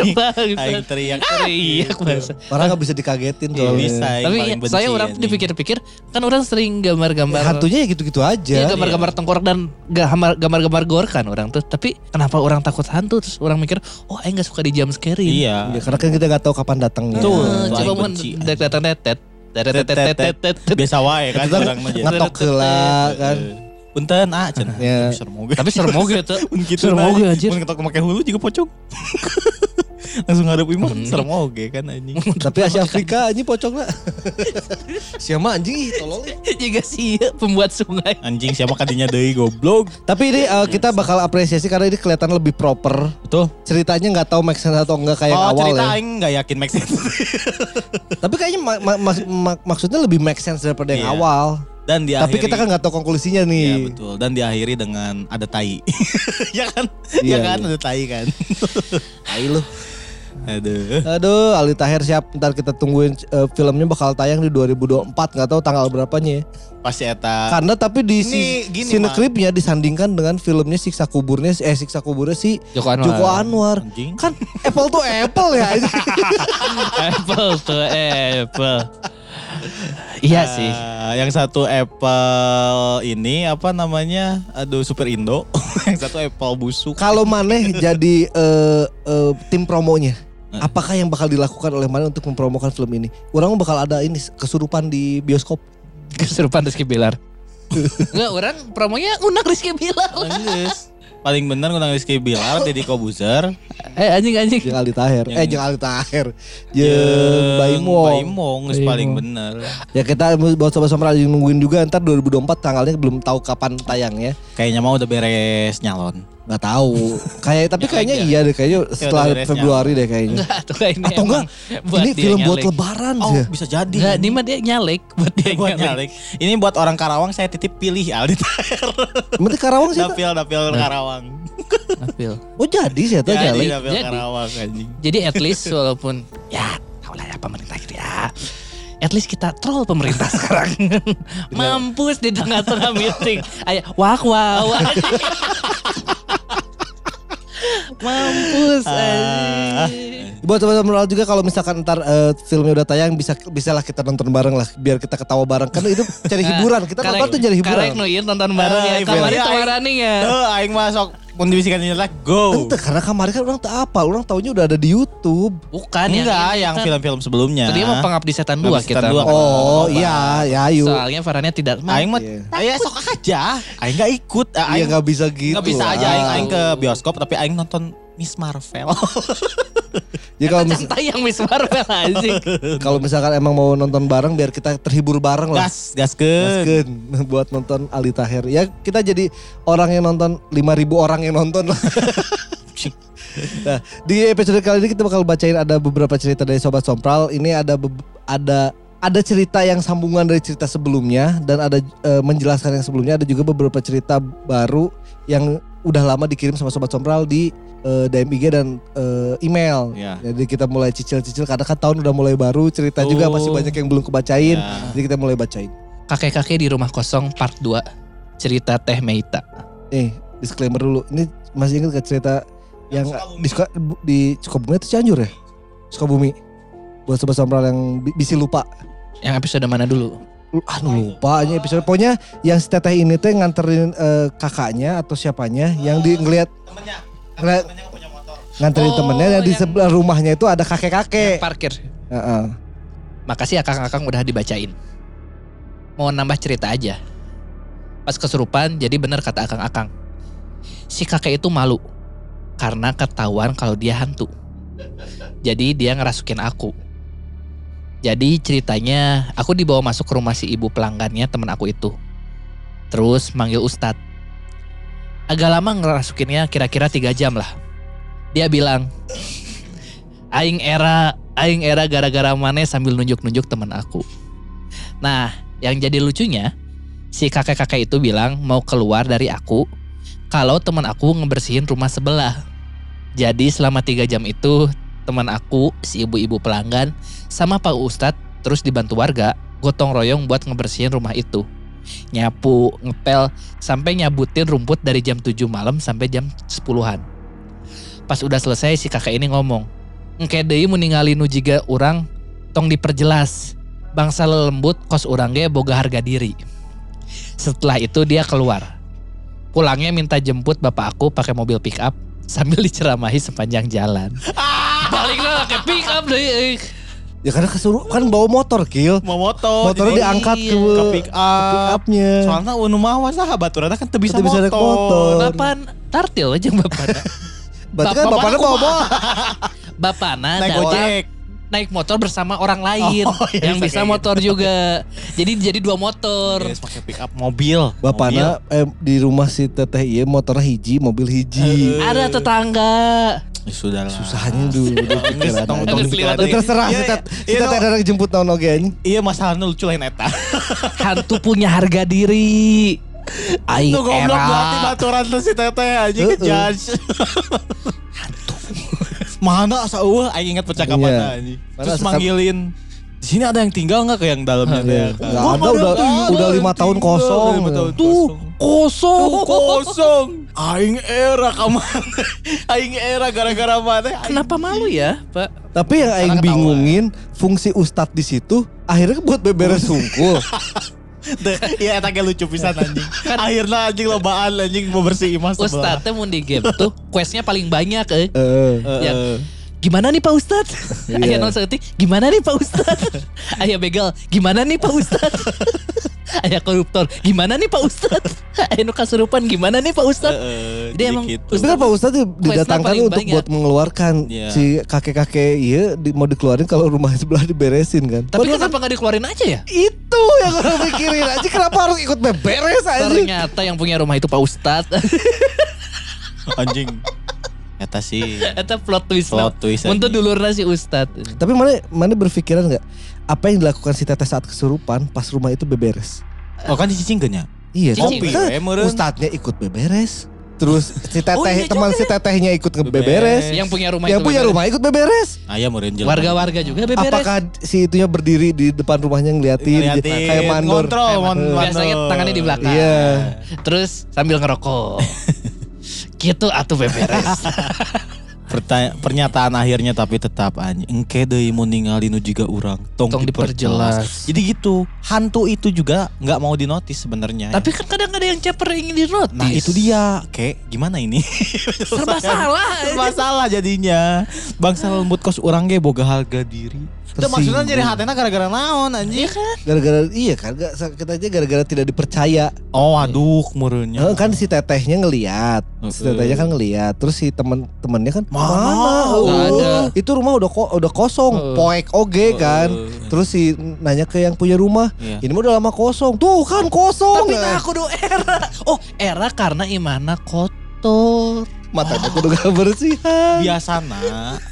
Aing teriak. Teriak bangsa. Orang nggak bisa dikagetin Iya, soalnya. bisa. Tapi saya orang dipikir-pikir kan orang sering gambar-gambar Hantunya ya gitu-gitu aja. Iya gambar-gambar tengkorak dan gambar- gambar-gambar gore kan orang tuh. Tapi kenapa orang takut hantu terus orang mikir, oh Aing gak suka di jump scare Iya. Ya, karena kan kita nggak tahu kapan datangnya. Tuh. Coba mau datang. Tetet Biasa wae kan Kita orang mah jadi. ngetok heula kan. Punten ah cenah. Ya. Tapi serem oge gitu Serem oge anjir. Mun ketok make hulu juga pocong. Langsung ngarep imah Hmm. serem oge kan anjing. Tapi Asia Afrika anjing pocongnya. Siapa anjing ih tolol. Juga sih pembuat sungai. Anjing siapa kadinya deui goblok. Tapi ini eh, kita bakal apresiasi karena ini kelihatan lebih proper. Betul. Ceritanya nggak tahu make sense atau enggak kayak oh, awal cerita ya. aing enggak yakin make sense. Tapi kayaknya ma- ma- ma- ma- maksudnya lebih make sense daripada yang Iya. awal. Dan diakhiri Tapi kita kan nggak tahu konklusinya Iya nih. betul. Dan diakhiri dengan ada tai. ya kan? Iya, ya kan iya. ada tai kan. Tai lu. Aduh. Aduh, Ali Tahir siap. Ntar kita tungguin eh, filmnya bakal tayang di 2024. Nggak tahu tanggal berapanya ya. Pasti eta. Karena tapi di si, gini, Cinecripnya disandingkan dengan filmnya Siksa Kuburnya eh Siksa Kuburnya si Joko Anwar. Joko Anwar. Anjing. Kan apple to apple ya. Apple tuh Apple. Iya sih. Eh, yang satu Apple ini apa namanya? Aduh Super Indo. yang satu Apple busuk. Kalau Maneh jadi eh, eh, tim promonya, apakah yang bakal dilakukan oleh Maneh untuk mempromokan film ini? Orang bakal ada ini kesurupan di bioskop. Kesurupan Rizky Bilar. Enggak, orang promonya undang Rizky Bilar. Paling bener ngundang Rizky Bilar, Deddy Kobuzer, Eh anjing anjing. Jeung Ali Tahir. Yang- Eh jeung Ali Tahir. jeung Jeung Baim Wong. Baim Wong, paling bener. Ya kita buat sobat-sobat lagi nungguin juga ntar 2024 tanggalnya belum tahu kapan tayangnya. Kayaknya mau udah beres nyalon. Nggak tahu. Kayak tapi Ya kayaknya iya deh kayaknya setelah udah beresnya. Februari deh kayaknya. Enggak tuh kayak ini Atau enggak ini film buat lebaran Oh, bisa jadi. Enggak, ini mah dia nyalek buat dia buat nyalek. nyalek. Ini buat orang Karawang saya titip pilih Aldi Tahir. Berarti Karawang sih. Dapil dapil Karawang. Apil. Oh jadi sih itu Jadi nyalek. dapil Jadi. Karawang anjing. Jadi at least walaupun ya tau lah ya pemerintah gitu ya. At least kita troll pemerintah sekarang. Mampus di tengah-tengah meeting. Ayo wak wak wak. Mampus. Ah. anjing. Buat teman-teman juga kalau misalkan ntar eh, filmnya udah tayang bisa bisalah kita nonton bareng lah biar kita ketawa bareng karena itu cari hiburan kita Karek- nonton tuh cari Karek hiburan. nu ieu nonton bareng ya. Ah, iya, Kemarin iya, tawarani ya. Tuh aing masuk ini lah go. Ente karena kemarin kan orang tak apa, orang taunya udah ada di YouTube. Bukan Enggak, ini yang kan. film-film sebelumnya. Tadi mah pengabdi setan dua kita. dua. Oh, iya, ya ayo. Soalnya Farhannya tidak mau. Aing mah Iya. ayo sok aja. Aing enggak ikut. Iya Aing nggak bisa gitu. nggak bisa aja aing ah. aing ke bioskop tapi aing nonton Miss Marvel. Jadi kalau mis- Santai yang Miss Marvel anjing. kalau misalkan emang mau nonton bareng biar kita terhibur bareng lah. gas, gas ke. Gaskeun buat nonton Ali Tahir. Ya kita jadi orang yang nonton 5000 orang yang nonton lah. nah, di episode kali ini kita bakal bacain ada beberapa cerita dari Sobat Sompral. Ini ada ada ada cerita yang sambungan dari cerita sebelumnya dan ada eh, menjelaskan yang sebelumnya. Ada juga beberapa cerita baru yang udah lama dikirim sama Sobat Sompral di eh, DM IG dan eh, email. Ya. Jadi kita mulai cicil-cicil karena kan tahun udah mulai baru, cerita juga Oh. masih banyak yang belum kebacain. Ya. Jadi kita mulai bacain. Kakek-kakek di rumah kosong part 2. Cerita Teh Meita. Eh, disclaimer dulu. Ini masih ingat gak cerita yang Sukabumi. di, Suka- di Sukabumi itu Cianjur ya? Sukabumi. Buat sobat sombral yang bi- bisa lupa. Yang episode mana dulu? Lu- Ah lupa aja episode. Pokoknya yang si teteh ini teh nganterin eh, kakaknya atau siapanya yang di ngeliat Temennya. Motor. nganterin Oh, temennya yang di sebelah rumahnya itu ada kakek-kakek. Parkir. Heeh. Makasih akang-akang udah dibacain. Mau nambah cerita aja. Pas kesurupan jadi bener kata akang-akang. Si kakek itu malu. Karena ketahuan kalau dia hantu. Jadi dia ngerasukin aku. Jadi ceritanya aku dibawa masuk ke rumah si ibu pelanggannya temen aku itu. Terus manggil Ustadz. Agak lama ngerasukinnya kira-kira tiga jam lah. Dia bilang, Aing era, Aing era gara-gara mana sambil nunjuk-nunjuk teman aku. Nah, yang jadi lucunya, si kakek-kakek itu bilang mau keluar dari aku kalau teman aku ngebersihin rumah sebelah. Jadi selama tiga jam itu teman aku, si ibu-ibu pelanggan, sama Pak Ustadz terus dibantu warga gotong royong buat ngebersihin rumah itu. Nyapu, ngepel, sampai nyabutin rumput dari jam 7 malam sampai jam 10-an. Pas udah selesai si kakek ini ngomong, Engke deui mun ningali nu jiga urang tong diperjelas. Bangsa lembut kos urang ge boga harga diri. Setelah itu dia keluar. Pulangnya minta jemput bapak aku pakai mobil pick up sambil diceramahi sepanjang jalan. Balik lah ke pick up deh. Ya karena kesuruh kan bawa motor kill. Mau moto. Motornya jadi diangkat ke, ke pick up. upnya. Soalnya unu mah sahabat urang kan teu bisa, Teu bisa naik motor. Bapak tartil aja bapak. Berarti kan Bapak- bapaknya bawa bawa. Bapakna Naik gojek. Naik motor bersama orang lain Oh, iya, yang bisa bisa kayak motor juga. Jadi jadi dua motor. Yes, pakai pick up mobil. Bapaknya eh, di rumah si teteh iya motornya hiji, mobil hiji. Ada tetangga. Ya, sudah lah. Susahnya dulu pikiran tong- Ya, terserah Iya, iya, iya, teteh no. ada jemput naon oge. Iya masalahnya lucu lain eta. Hantu punya harga diri. Aing Lu goblok berarti era. baturan tuh si teteh aja Heeh. ngejudge. Mana asa eueuh aing ingat percakapan Iya. anjing. Terus manggilin di sini ada yang tinggal nggak ke yang dalamnya teh? Iya. Gua ada, udah- nggak udah ada lima tahun tinggal, kosong. lima tahun Tuh kosong. kosong. Tuh kosong. Aing era kamar. Aing era gara-gara mana? Aing- Kenapa malu ya, Pak? Tapi yang aing bingungin fungsi ustadz di situ akhirnya buat beberes sungkul. Iya eta ge lucu pisan anjing. Akhirnya anjing lobaan anjing mau bersih imah sebelah. Ustadznya mau di game tuh questnya paling banyak eh. Eh, yang Heeh. Gimana nih Pak Ustad? Iya. Ayah non gimana nih Pak Ustad? Ayah begal, gimana nih Pak Ustad? Ayah koruptor, gimana nih Pak Ustad? Ayah nu kasurupan, gimana nih Pak Ustad? Heeh, Dia jadi emang gitu. Kan Pak Ustadz didatangkan untuk banyak. buat mengeluarkan Iya. si kakek-kakek iya di- mau dikeluarin kalau rumah sebelah diberesin kan. Tapi Padahal kenapa nggak dikeluarin aja ya? itu yang orang pikirin aja kenapa harus ikut beberes aja. Ternyata yang punya rumah itu Pak Ustad. anjing. Eta sih. Itu plot twist. Plot twist, Untuk dulurna si Ustad. Tapi mana mana berpikiran nggak apa yang dilakukan si teteh saat kesurupan pas rumah itu beberes? Oh kan dicicingkeun ya? Iya, kan Kopi ustadznya ikut beberes. Terus si teteh Oh, iya teman si tetehnya ikut ngebeberes. Beberes. Yang punya rumah Yang itu punya beberes. rumah ikut beberes. Ayah meureun jelema. Warga-warga juga beberes. Apakah si itunya berdiri di depan rumahnya ngeliatin, Ngeliatin, kayak mandor? Ngontrol, Kayak mandor. Biasanya tangannya di belakang. Iya. Terus sambil ngerokok. gitu atuh beberes. Pertanya- pernyataan akhirnya tapi tetap anjing engke deui mun ningali nu juga urang tong, Tong diperjelas. diperjelas. Jadi gitu, hantu itu juga nggak mau dinotis sebenarnya. Tapi kan kadang ada yang caper ingin dinotis. nah itu dia, kayak gimana ini? Serba salah. Serba salah jadinya. Bangsa lembut kos urang ge boga harga diri. Itu maksudnya jadi hatena gara-gara naon anjing? Gara-gara iya kan, gak, sakit aja gara-gara tidak dipercaya. Oh aduh murenya. Eh, kan si tetehnya ngeliat, si tetehnya kan ngeliat, terus si temen-temennya kan Mana? Oh, ada. Itu rumah udah ko- udah kosong, Heeh. poek oge kan. Heeh. Terus si nanya ke yang punya rumah, Iya. ini mah udah lama kosong. Tuh kan kosong. Tapi nah aku do era. Oh, era karena imana kotor. matanya kudu gak bersihan. biasana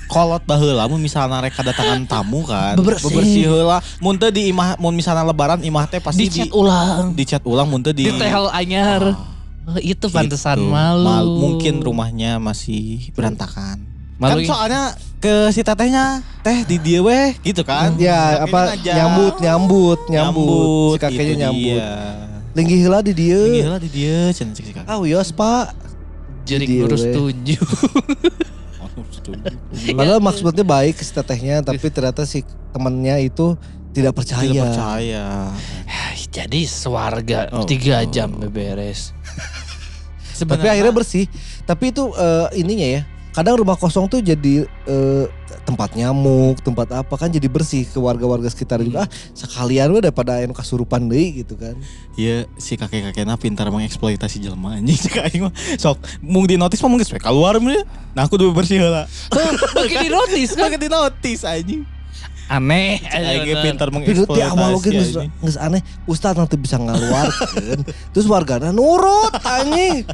kolot baheula mun misalna rek kedatangan tamu kan Bebersih. bebersih heula mun teu di imah mun misalna lebaran imah teh pasti Dicat di ulang. dicat ulang mun teu di Di tehel anyar. Ah, Oh, itu pantesan gitu. malu. Mal- mungkin rumahnya masih berantakan Malu kan soalnya ke si tetehnya teh di dia weh gitu kan Ya Kakeknya apa ngajak. nyambut nyambut nyambut si kakeknya nyambut. dia. Linggi heula di Ini dieu. heula di dia cenah cek si kakek. Ah wios pak. Jadi Dia, lurus tujuh. Oh, setuju. Padahal maksudnya baik si tetehnya tapi ternyata si temennya itu tidak percaya. Tidak percaya. Jadi sewarga Oh. tiga jam beberes. Tapi akhirnya bersih. Tapi itu eh, ininya ya. Kadang rumah kosong tuh jadi eh, tempat nyamuk, tempat apa kan jadi bersih ke warga-warga sekitar juga. Ah, sekalian we daripada anu kasurupan deui gitu kan. Iya si kakek-kakeknya pintar mengeksploitasi jelema anjing cek aing mah sok mung di notis mah mung geus we keluar mah nah aku udah bersih heula Mungkin di notis kan. Makin di notis anjing Aneh. aing ge pintar Tapi di awal mengeksploitasi geus geus aneh. Ustaz nanti bisa ngaluarkeun. Terus wargana nurut anjing.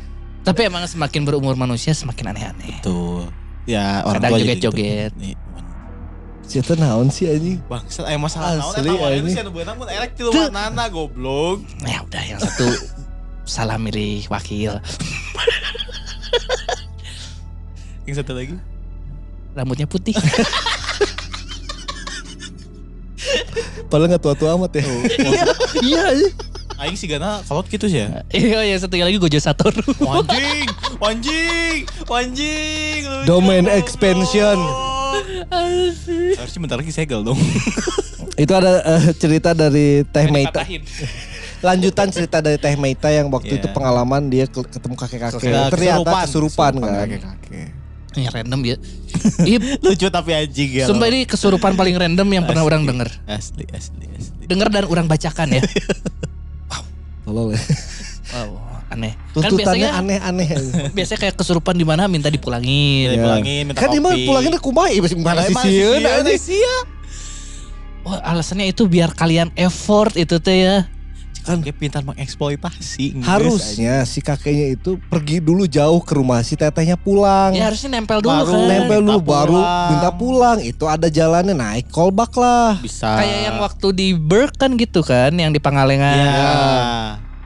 Tapi emang semakin berumur manusia semakin aneh-aneh. tuh ya orang Kadang tua joget-joget. eta naon sih anjing? Bangsat aya masalah naon Asli, eta wae sih anu beunang mun erek ti Tuh. nana goblok. Ya udah yang satu salah milih wakil. Yang satu lagi. Rambutnya putih. Padahal nggak tua-tua amat ya. Iya, iya. anjing. Aing sih gana kalau gitu sih ya. Iya, yang satu lagi Gojo Satoru. Wanjing, wanjing, wanjing. Domain expansion. Harusnya bentar lagi segel dong. Itu ada eh, cerita dari Teh Meita. Lanjutan cerita dari Teh Meita yang waktu Iya. itu pengalaman dia ke- ketemu kakek-kakek. Ternyata kesurupan, kan. kakek-kakek. Ya random ya. Iya, Lucu tapi anjing ya. sumpah ini kesurupan paling random yang pernah orang denger. Asli, asli, asli. Denger dan orang bacakan ya. Tolol ya. Wow, aneh. Kan Tuntutannya biasanya aneh-aneh. biasanya kayak kesurupan di mana minta dipulangin. Jadi pulangin, minta Kan kopi. mah pulangin ke kumai masih mana sih sieun, anjing. sia. Oh, alasannya itu biar kalian effort itu teh ya. Kan dia pintar mengeksploitasi. Harusnya si kakeknya itu pergi dulu jauh ke rumah si tetehnya pulang. Ya harusnya nempel dulu Baru kan. Nempel dulu minta baru pulang. minta pulang. Itu ada jalannya naik callback lah. Bisa. Kayak yang waktu di Berk kan gitu kan, yang di Pangalengan. Iya.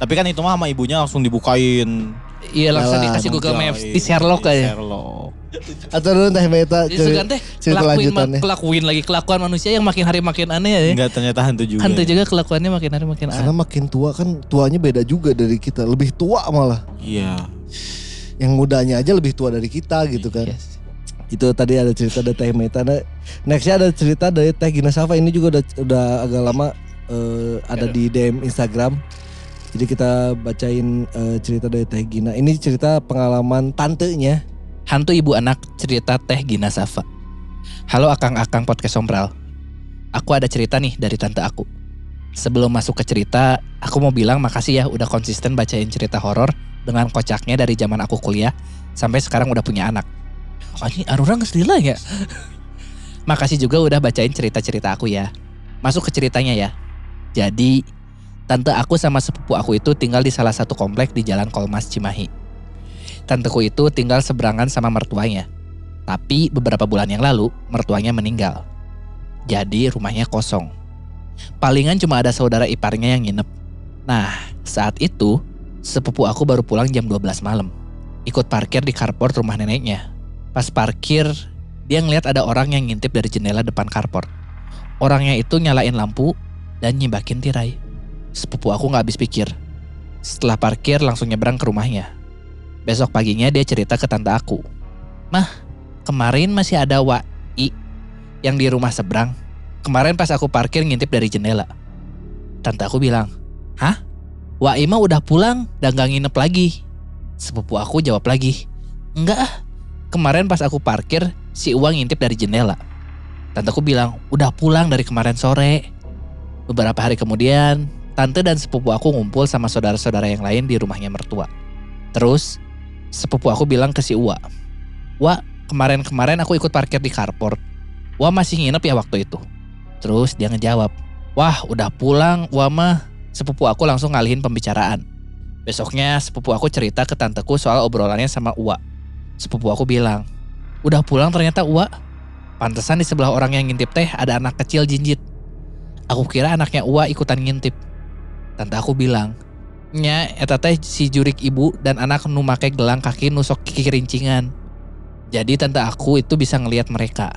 Tapi kan itu mah sama ibunya langsung dibukain. Iya langsung Yalah, dikasih Google. Maps di Sherlock Di aja. Sherlock. Atau dulu Teh Meta Jadi ceri- Sugan teh cerita kelakuin, lanjutannya. kelakuin lagi kelakuan manusia yang makin hari makin aneh ya. Enggak ternyata hantu juga. Hantu juga kelakuannya makin hari makin Karena aneh. makin tua kan tuanya beda juga dari kita. Lebih tua malah. Iya. Yang mudanya aja lebih tua dari kita gitu kan. Yes. Itu tadi ada cerita dari Teh Meta. Nah, nextnya ada cerita dari Teh Gina Safa. Ini juga udah, udah agak lama eh, ada di DM Instagram. Jadi kita bacain eh, cerita dari Teh Gina. Ini cerita pengalaman tantenya. Hantu ibu anak cerita Teh Gina Safa. Halo akang-akang podcast sombral. Aku ada cerita nih dari tante aku. Sebelum masuk ke cerita, aku mau bilang makasih ya udah konsisten bacain cerita horor dengan kocaknya dari zaman aku kuliah sampai sekarang udah punya anak. Oh ini Arura lah ya? Makasih juga udah bacain cerita-cerita aku ya. Masuk ke ceritanya ya. Jadi, tante aku sama sepupu aku itu tinggal di salah satu komplek di Jalan Kolmas Cimahi. Tanteku itu tinggal seberangan sama mertuanya. Tapi beberapa bulan yang lalu, mertuanya meninggal. Jadi rumahnya kosong. Palingan cuma ada saudara iparnya yang nginep. Nah, saat itu, sepupu aku baru pulang jam 12 malam. Ikut parkir di carport rumah neneknya. Pas parkir, dia ngeliat ada orang yang ngintip dari jendela depan carport. Orangnya itu nyalain lampu dan nyibakin tirai. Sepupu aku nggak habis pikir. Setelah parkir langsung nyebrang ke rumahnya. Besok paginya dia cerita ke tante aku. Mah, kemarin masih ada Wai yang di rumah seberang. Kemarin pas aku parkir ngintip dari jendela. Tante aku bilang, Hah? Wai mah udah pulang dan gak nginep lagi. Sepupu aku jawab lagi, Enggak ah, kemarin pas aku parkir si Uang ngintip dari jendela. Tanteku bilang, udah pulang dari kemarin sore. Beberapa hari kemudian, tante dan sepupu aku ngumpul sama saudara-saudara yang lain di rumahnya mertua. Terus, sepupu aku bilang ke si Uwa, Wah, kemarin-kemarin aku ikut parkir di carport. Wah masih nginep ya waktu itu. Terus dia ngejawab, Wah udah pulang, Wah mah. Sepupu aku langsung ngalihin pembicaraan. Besoknya sepupu aku cerita ke tanteku soal obrolannya sama Uwa. Sepupu aku bilang, Udah pulang ternyata Uwa. Pantesan di sebelah orang yang ngintip teh ada anak kecil jinjit. Aku kira anaknya Uwa ikutan ngintip. Tante aku bilang, Nya, eta teh si jurik ibu dan anak nu make gelang kaki nusok kiki rincingan. Jadi tante aku itu bisa ngelihat mereka.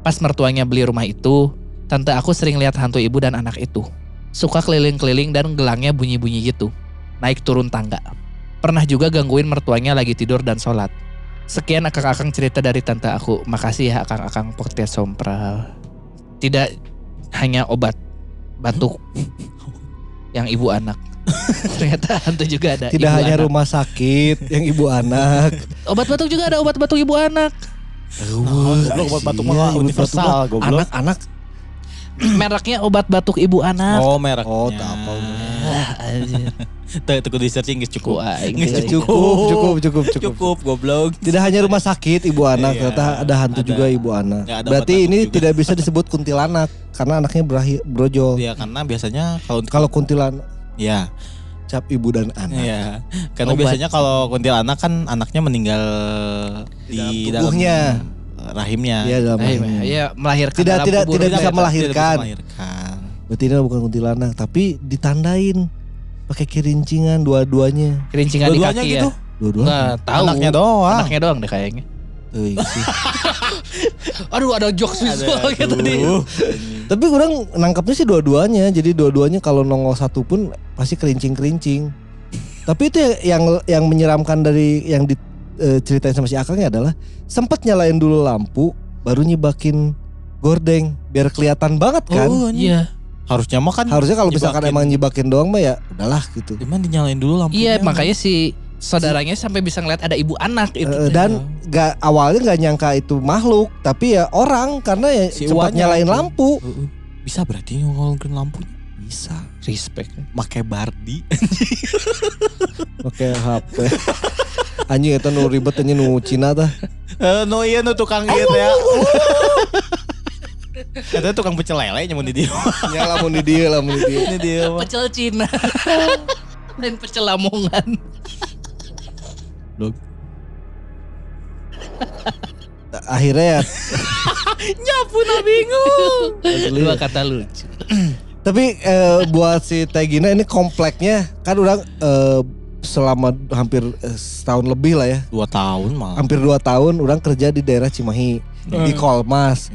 Pas mertuanya beli rumah itu, tante aku sering lihat hantu ibu dan anak itu. Suka keliling-keliling dan gelangnya bunyi-bunyi gitu. Naik turun tangga. Pernah juga gangguin mertuanya lagi tidur dan sholat. Sekian akang-akang cerita dari tante aku. Makasih ya akang-akang podcast sompral. Tidak hanya obat batuk yang ibu anak. Ternyata hantu juga ada. Tidak ibu hanya anak. rumah sakit yang ibu anak. Obat batuk juga ada obat batuk ibu anak. goblok, obat batuk mah Iya, universal, goblok. Anak-anak. Mereknya obat batuk ibu anak. Oh mereknya. Oh, tak apa. Anjir. Tuh, kudu di searching cukup. Cukup, cukup, cukup, cukup. Cukup goblok. Tidak hanya rumah sakit ibu anak, Iya, ternyata ada hantu ada. juga ibu anak. Ya, ada Berarti ini tidak bisa disebut kuntilanak karena anaknya berakhir brojol. Ya karena biasanya kalau Kalau kuntilanak ya, cap ibu dan anak. ya. Karena Obat. biasanya kalau kuntilanak kan anaknya meninggal di, Di dalam dalam tubuhnya. rahimnya. Iya dalam Eh, rahimnya. Iya, melahirkan Tidak- dalam tidak- kubur. tidak bisa Tidak melahirkan. melahirkan. Berarti ini bukan kuntilanak, tapi ditandain pakai kirincingan dua-duanya. Kerincingan di Dua-duanya kaki gitu? ya. Dua-duanya. Nggak tahu. Anaknya doang. Anaknya doang deh kayaknya. Sih. Aduh ada jokes visual gitu nih. Aduh. Tapi orang nangkapnya sih dua-duanya. Jadi dua-duanya kalau nongol satu pun pasti kerincing-kerincing. Tapi itu yang yang menyeramkan dari yang diceritain sama si Akangnya adalah sempat nyalain dulu lampu baru nyebakin gordeng biar kelihatan banget kan. Oh, Iya. Harusnya mah kan Harusnya kalau misalkan emang nyebakin doang mah ya udahlah gitu. Cuman dinyalain dulu lampunya. Iya, makanya si saudaranya sampai bisa ngeliat ada ibu anak itu. Eh, dan gak awalnya nggak nyangka itu makhluk tapi ya orang karena ya Si Iwannya nyalain tuh. lampu. Heeh. Bisa berarti nyolongin lampunya. Bisa. respect. Pakai bardi. Oke HP. Anjing itu nu ribet anjing nu Cina tah. Eh, no iya no tukang gitu ya. Katanya tukang pecel lele nyamun di dia. Ya lamun di dia lamun di dia. Ini dia mah. Pecel Cina. Dan pecel Lamongan. Akhirnya ya Nyapu na bingung. Dua kata lucu. Tapi eh, buat si Tegina ini kompleknya kan udah eh, selama hampir eh, setahun lebih lah ya. Dua tahun malah. Hampir dua tahun orang kerja di daerah Cimahi di Kolmas.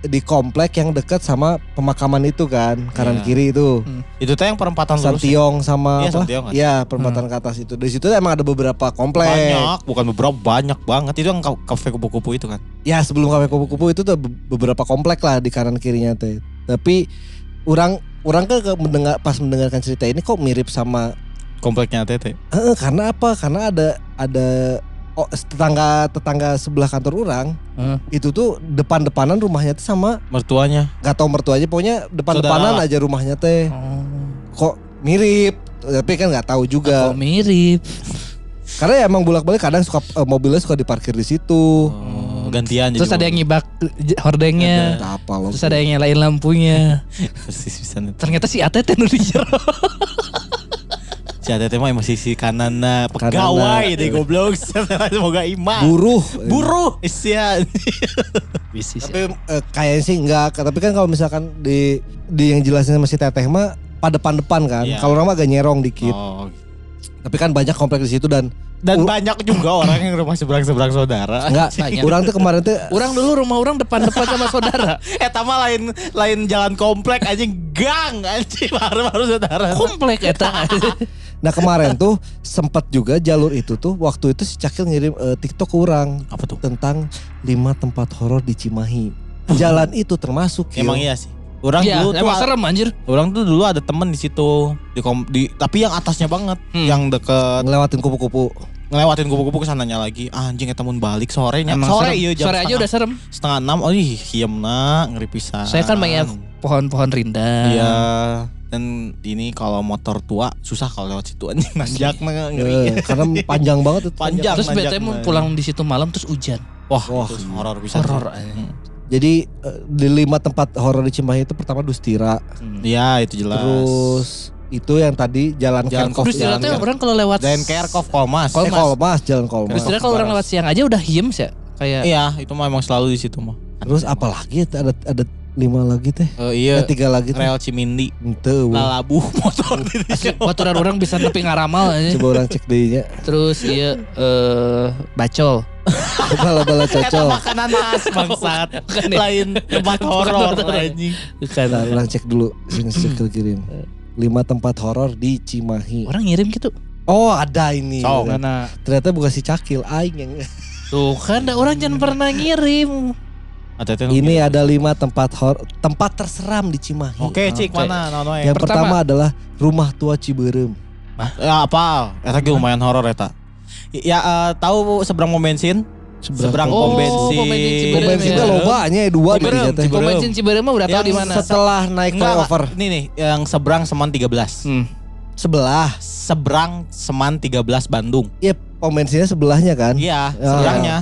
Di komplek yang dekat sama pemakaman itu kan, kanan Iya. kiri itu. Itu teh yang perempatan. Santiong sama Iya, apa? Kan? Iya, perempatan ke atas itu. Di situ emang ada beberapa komplek. Banyak, bukan beberapa banyak banget. Itu yang ka- kafe kupu-kupu itu kan. Ya sebelum kafe kupu-kupu itu tuh be- beberapa komplek lah di kanan kirinya teh. Tapi orang orang kan ke- mendengar pas mendengarkan cerita ini kok mirip sama Kompleknya Tete. Eh, karena apa? Karena ada ada oh, tetangga tetangga sebelah kantor orang Hmm. itu tuh depan-depanan rumahnya tuh sama Mertuanya. gak tau mertuanya pokoknya depan-depanan Saudara. aja rumahnya teh. Oh, Kok mirip? Tapi kan nggak tahu juga. kok mirip. Karena ya emang bolak-balik kadang suka eh, mobilnya suka diparkir di situ. Oh, gantian Terus ada yang ngibak hordengnya. Apa. Terus ada yang nyalain lampunya. persis bisa nih. Ternyata si nu di jero. Si Tete mah emang sisi kananna Kananna. pegawai deh goblok. Semoga imah. buruh. Buruh. Isya. Bisnis. Tapi eh, kayaknya sih enggak. Tapi kan kalau misalkan di di yang jelasin sama si Teteh mah pada depan-depan kan. Iya. Kalau orang mah agak nyerong dikit. Oh. Tapi kan banyak komplek di situ dan Dan Uh. banyak juga orang yang rumah seberang-seberang saudara. enggak. banyak. Orang tuh kemarin tuh Orang dulu rumah orang depan-depan sama saudara. Eh tama lain lain jalan komplek anjing gang anjing baru baru saudara. Komplek eta. Nah kemarin tuh sempat juga jalur itu tuh waktu itu si Cakil ngirim eh, TikTok ke orang Apa tuh? tentang lima tempat horor di Cimahi. Jalan itu termasuk. Emang Yo. iya sih. Orang Iya, dulu tuh emang serem anjir. orang tuh dulu ada temen di situ di, kom, di tapi yang atasnya banget, Hmm. yang deket ngelewatin kupu-kupu. ngelewatin kupu-kupu ke sananya lagi. Ah, anjing eta mun balik sorenya. Emang sore serem. iya jam Sore aja setengah- udah serem. setengah enam. Oh ih, hiemna ngeri pisan. Saya kan banyak pohon-pohon rindang. Iya. Dan ini kalau motor tua susah kalau lewat situ anjing nanjak Eh, ngeri. karena panjang banget itu. Panjang. Terus bete mau mah. pulang di situ malam terus hujan. Wah, Wah, iya. horor bisa. Horor. Jadi eh, di lima tempat horor di Cimahi itu pertama Dustira, Iya, itu jelas. terus itu yang tadi Jalan, Jalan Jalan ternyata Kerkov. orang kalau lewat Dan Kerkov Kolmas. Kol- Eh, Kolmas, Jalan Kolmas. ternyata kalau orang lewat siang aja udah hiem sih. Kayak Iya, itu mah emang selalu di situ mah. Terus apa lagi? Ada ada lima lagi teh. Eh, iya, Eh, tiga lagi teh. rel Cimindi. Ente, wah. Lalabuh motor baturan orang bisa nepi ngaramal aja. Coba orang cek deh Terus iya eh bacol. Bala-bala cocol. makanan khas bangsat. Bukan ya? Lain tempat horor anjing. Bukan. Nah, orang cek dulu. Sini cek kirim. Lima tempat horor di Cimahi. Orang ngirim gitu. Oh ada ini. Sok. Mana? Ternyata bukan si Cakil, Aing yang. Tuh kan ada orang jangan pernah ngirim. Ada Ini ada lima tempat horor, tempat terseram di Cimahi. Oke, Cik, Oke. mana nono Yang pertama, Pertama. adalah Rumah Tua Ciberem. Ya apa? Eta ge lumayan horor eta. Ya eh, tahu seberang pom bensin? Seberang Oh, pom bensin. pom bensin Pom Ciberem bensinnya ya. lobanya dua di teh. Pom bensin Ciberem mah udah tahu di mana. Setelah naik flyover Ini nih, yang seberang Seman 13. Hmm. sebelah, Seberang Seman 13 Bandung. iya pom bensinnya sebelahnya kan. Iya, Ya. seberangnya.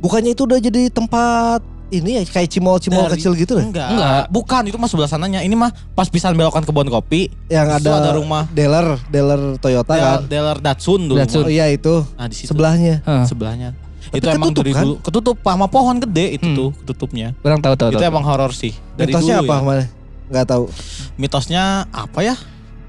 Bukannya itu udah jadi tempat ini ya kayak cimol-cimol kecil gitu deh. Enggak. Enggak. Bukan, itu mah sebelah sananya. Ini mah pas pisan belokan kebun kopi. Yang Itu ada, ada rumah. dealer, dealer Toyota kan. Del- Dealer Datsun dulu. Datsun. Oh iya itu Nah, di situ. sebelahnya. Hah. sebelahnya. itu Tapi emang ketutup dari kan? dulu ketutup sama pohon gede itu Hmm. tuh ketutupnya. Orang tahu tahu. itu tahu. emang horor sih. Dari Mitosnya dulu apa ya. mana? Nggak tahu. Mitosnya apa ya?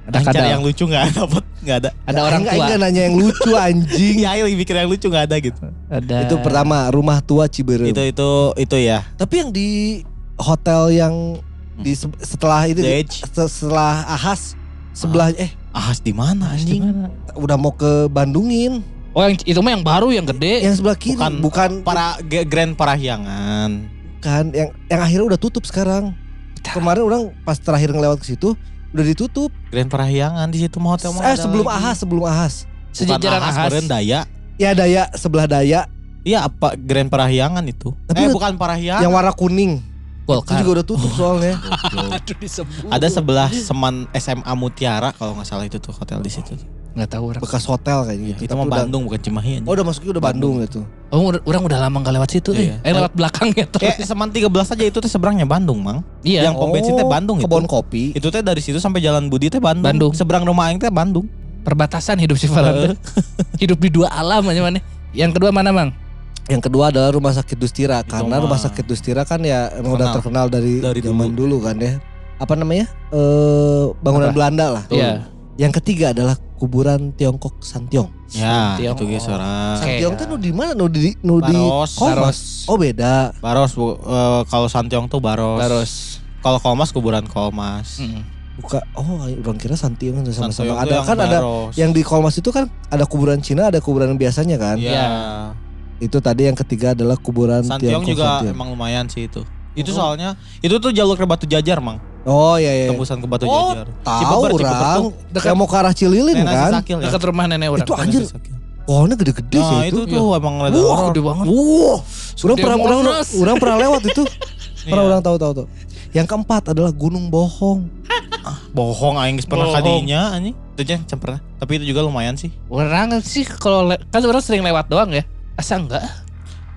Ada Yang cari kadal. yang lucu nggak dapat nggak ada. Ada orang Enggak, tua. enggak nanya yang lucu anjing. Iya, yang bikin yang lucu nggak ada gitu. Ada. Itu pertama rumah tua Ciberem. Itu itu itu ya. Tapi yang di hotel yang di se- setelah itu se- setelah Ahas sebelah eh Ahas di mana anjing? udah mau ke Bandungin Oh yang itu mah yang baru yang gede. yang sebelah kiri Bukan- bukan Para Grand Parahyangan. bukan yang yang akhirnya udah tutup sekarang. Kemarin orang pas terakhir ngelewat ke situ udah ditutup. Grand Parahyangan di situ mah hotel mah Eh sebelum lagi. Ahas, sebelum Ahas. Sejajaran Ahas, Ahas. Daya. Ya Daya sebelah Daya Iya apa Grand Parahyangan itu? Tapi eh udah- bukan Parahyangan. yang warna kuning. Itu Golkar. juga udah tutup soalnya. Aduh disebut. Ada sebelah Seman SMA Mutiara kalau nggak salah itu tuh hotel di situ. Nggak tahu orang. Bekas hotel kayaknya gitu. Itu Tapi mah udah- Bandung bukan Cimahi aja. Oh udah masuknya udah Bandung gitu. Oh udah- orang udah lama nggak lewat situ. Iya. Eh, eh lewat belakangnya tuh. Kayak Seman 13 aja itu teh seberangnya Bandung, Mang. Iya. Yang pom bensin teh Bandung itu. Kebon kopi. Itu teh dari situ sampai Jalan Budi teh Bandung. Bandung. Seberang rumah aing teh Bandung. perbatasan hidup si Farhan. hidup di dua alam aja mana. Yang kedua mana mang? Yang kedua adalah Rumah Sakit Dustira karena mah Rumah Sakit Dustira kan ya emang udah terkenal dari, Dari zaman dulu. kan ya. Apa namanya? Eh bangunan Apa? Belanda lah. Iya. Yang ketiga adalah kuburan Tiongkok Santiong. Ya, Santiong. itu guys orang. Oke. Santiong tuh nu di mana? Nu di nu di Baros. Baros. Oh beda. Baros bu, eh, kalau Santiong tuh Baros. Terus. Kalau Kolmas kuburan Kolmas. Mm. Buka. Oh, orang kira Santiong kan Santiong sama-sama. tuh Ada kan ada Baros. yang di Kolmas itu kan ada kuburan Cina, ada kuburan biasanya kan. Iya. Itu tadi yang ketiga adalah kuburan Santiong Tiongkok juga Santiong. emang lumayan sih itu. Itu Oh. soalnya itu tuh jalur ke Batu Jajar, Mang. Oh iya iya. Tembusan ke Batu Oh, Jajar. Tahu orang. tuh. Dekat- Yang mau ke arah Cililin Nenek kan. Sakil ya. Dekat rumah nenek orang. Itu anjir. Pohonnya gede-gede sih Nah, itu. itu tuh emang rada Wah, gede banget. Wow. Orang pernah orang, orang pernah lewat itu. Pernah Iya. orang tahu tahu tahu. Yang keempat adalah Gunung Bohong. Bohong aing geus pernah kadinya anjing. Itu aja pernah. Tapi itu juga lumayan sih. Orang sih kalau kan orang sering lewat doang ya. Asa enggak?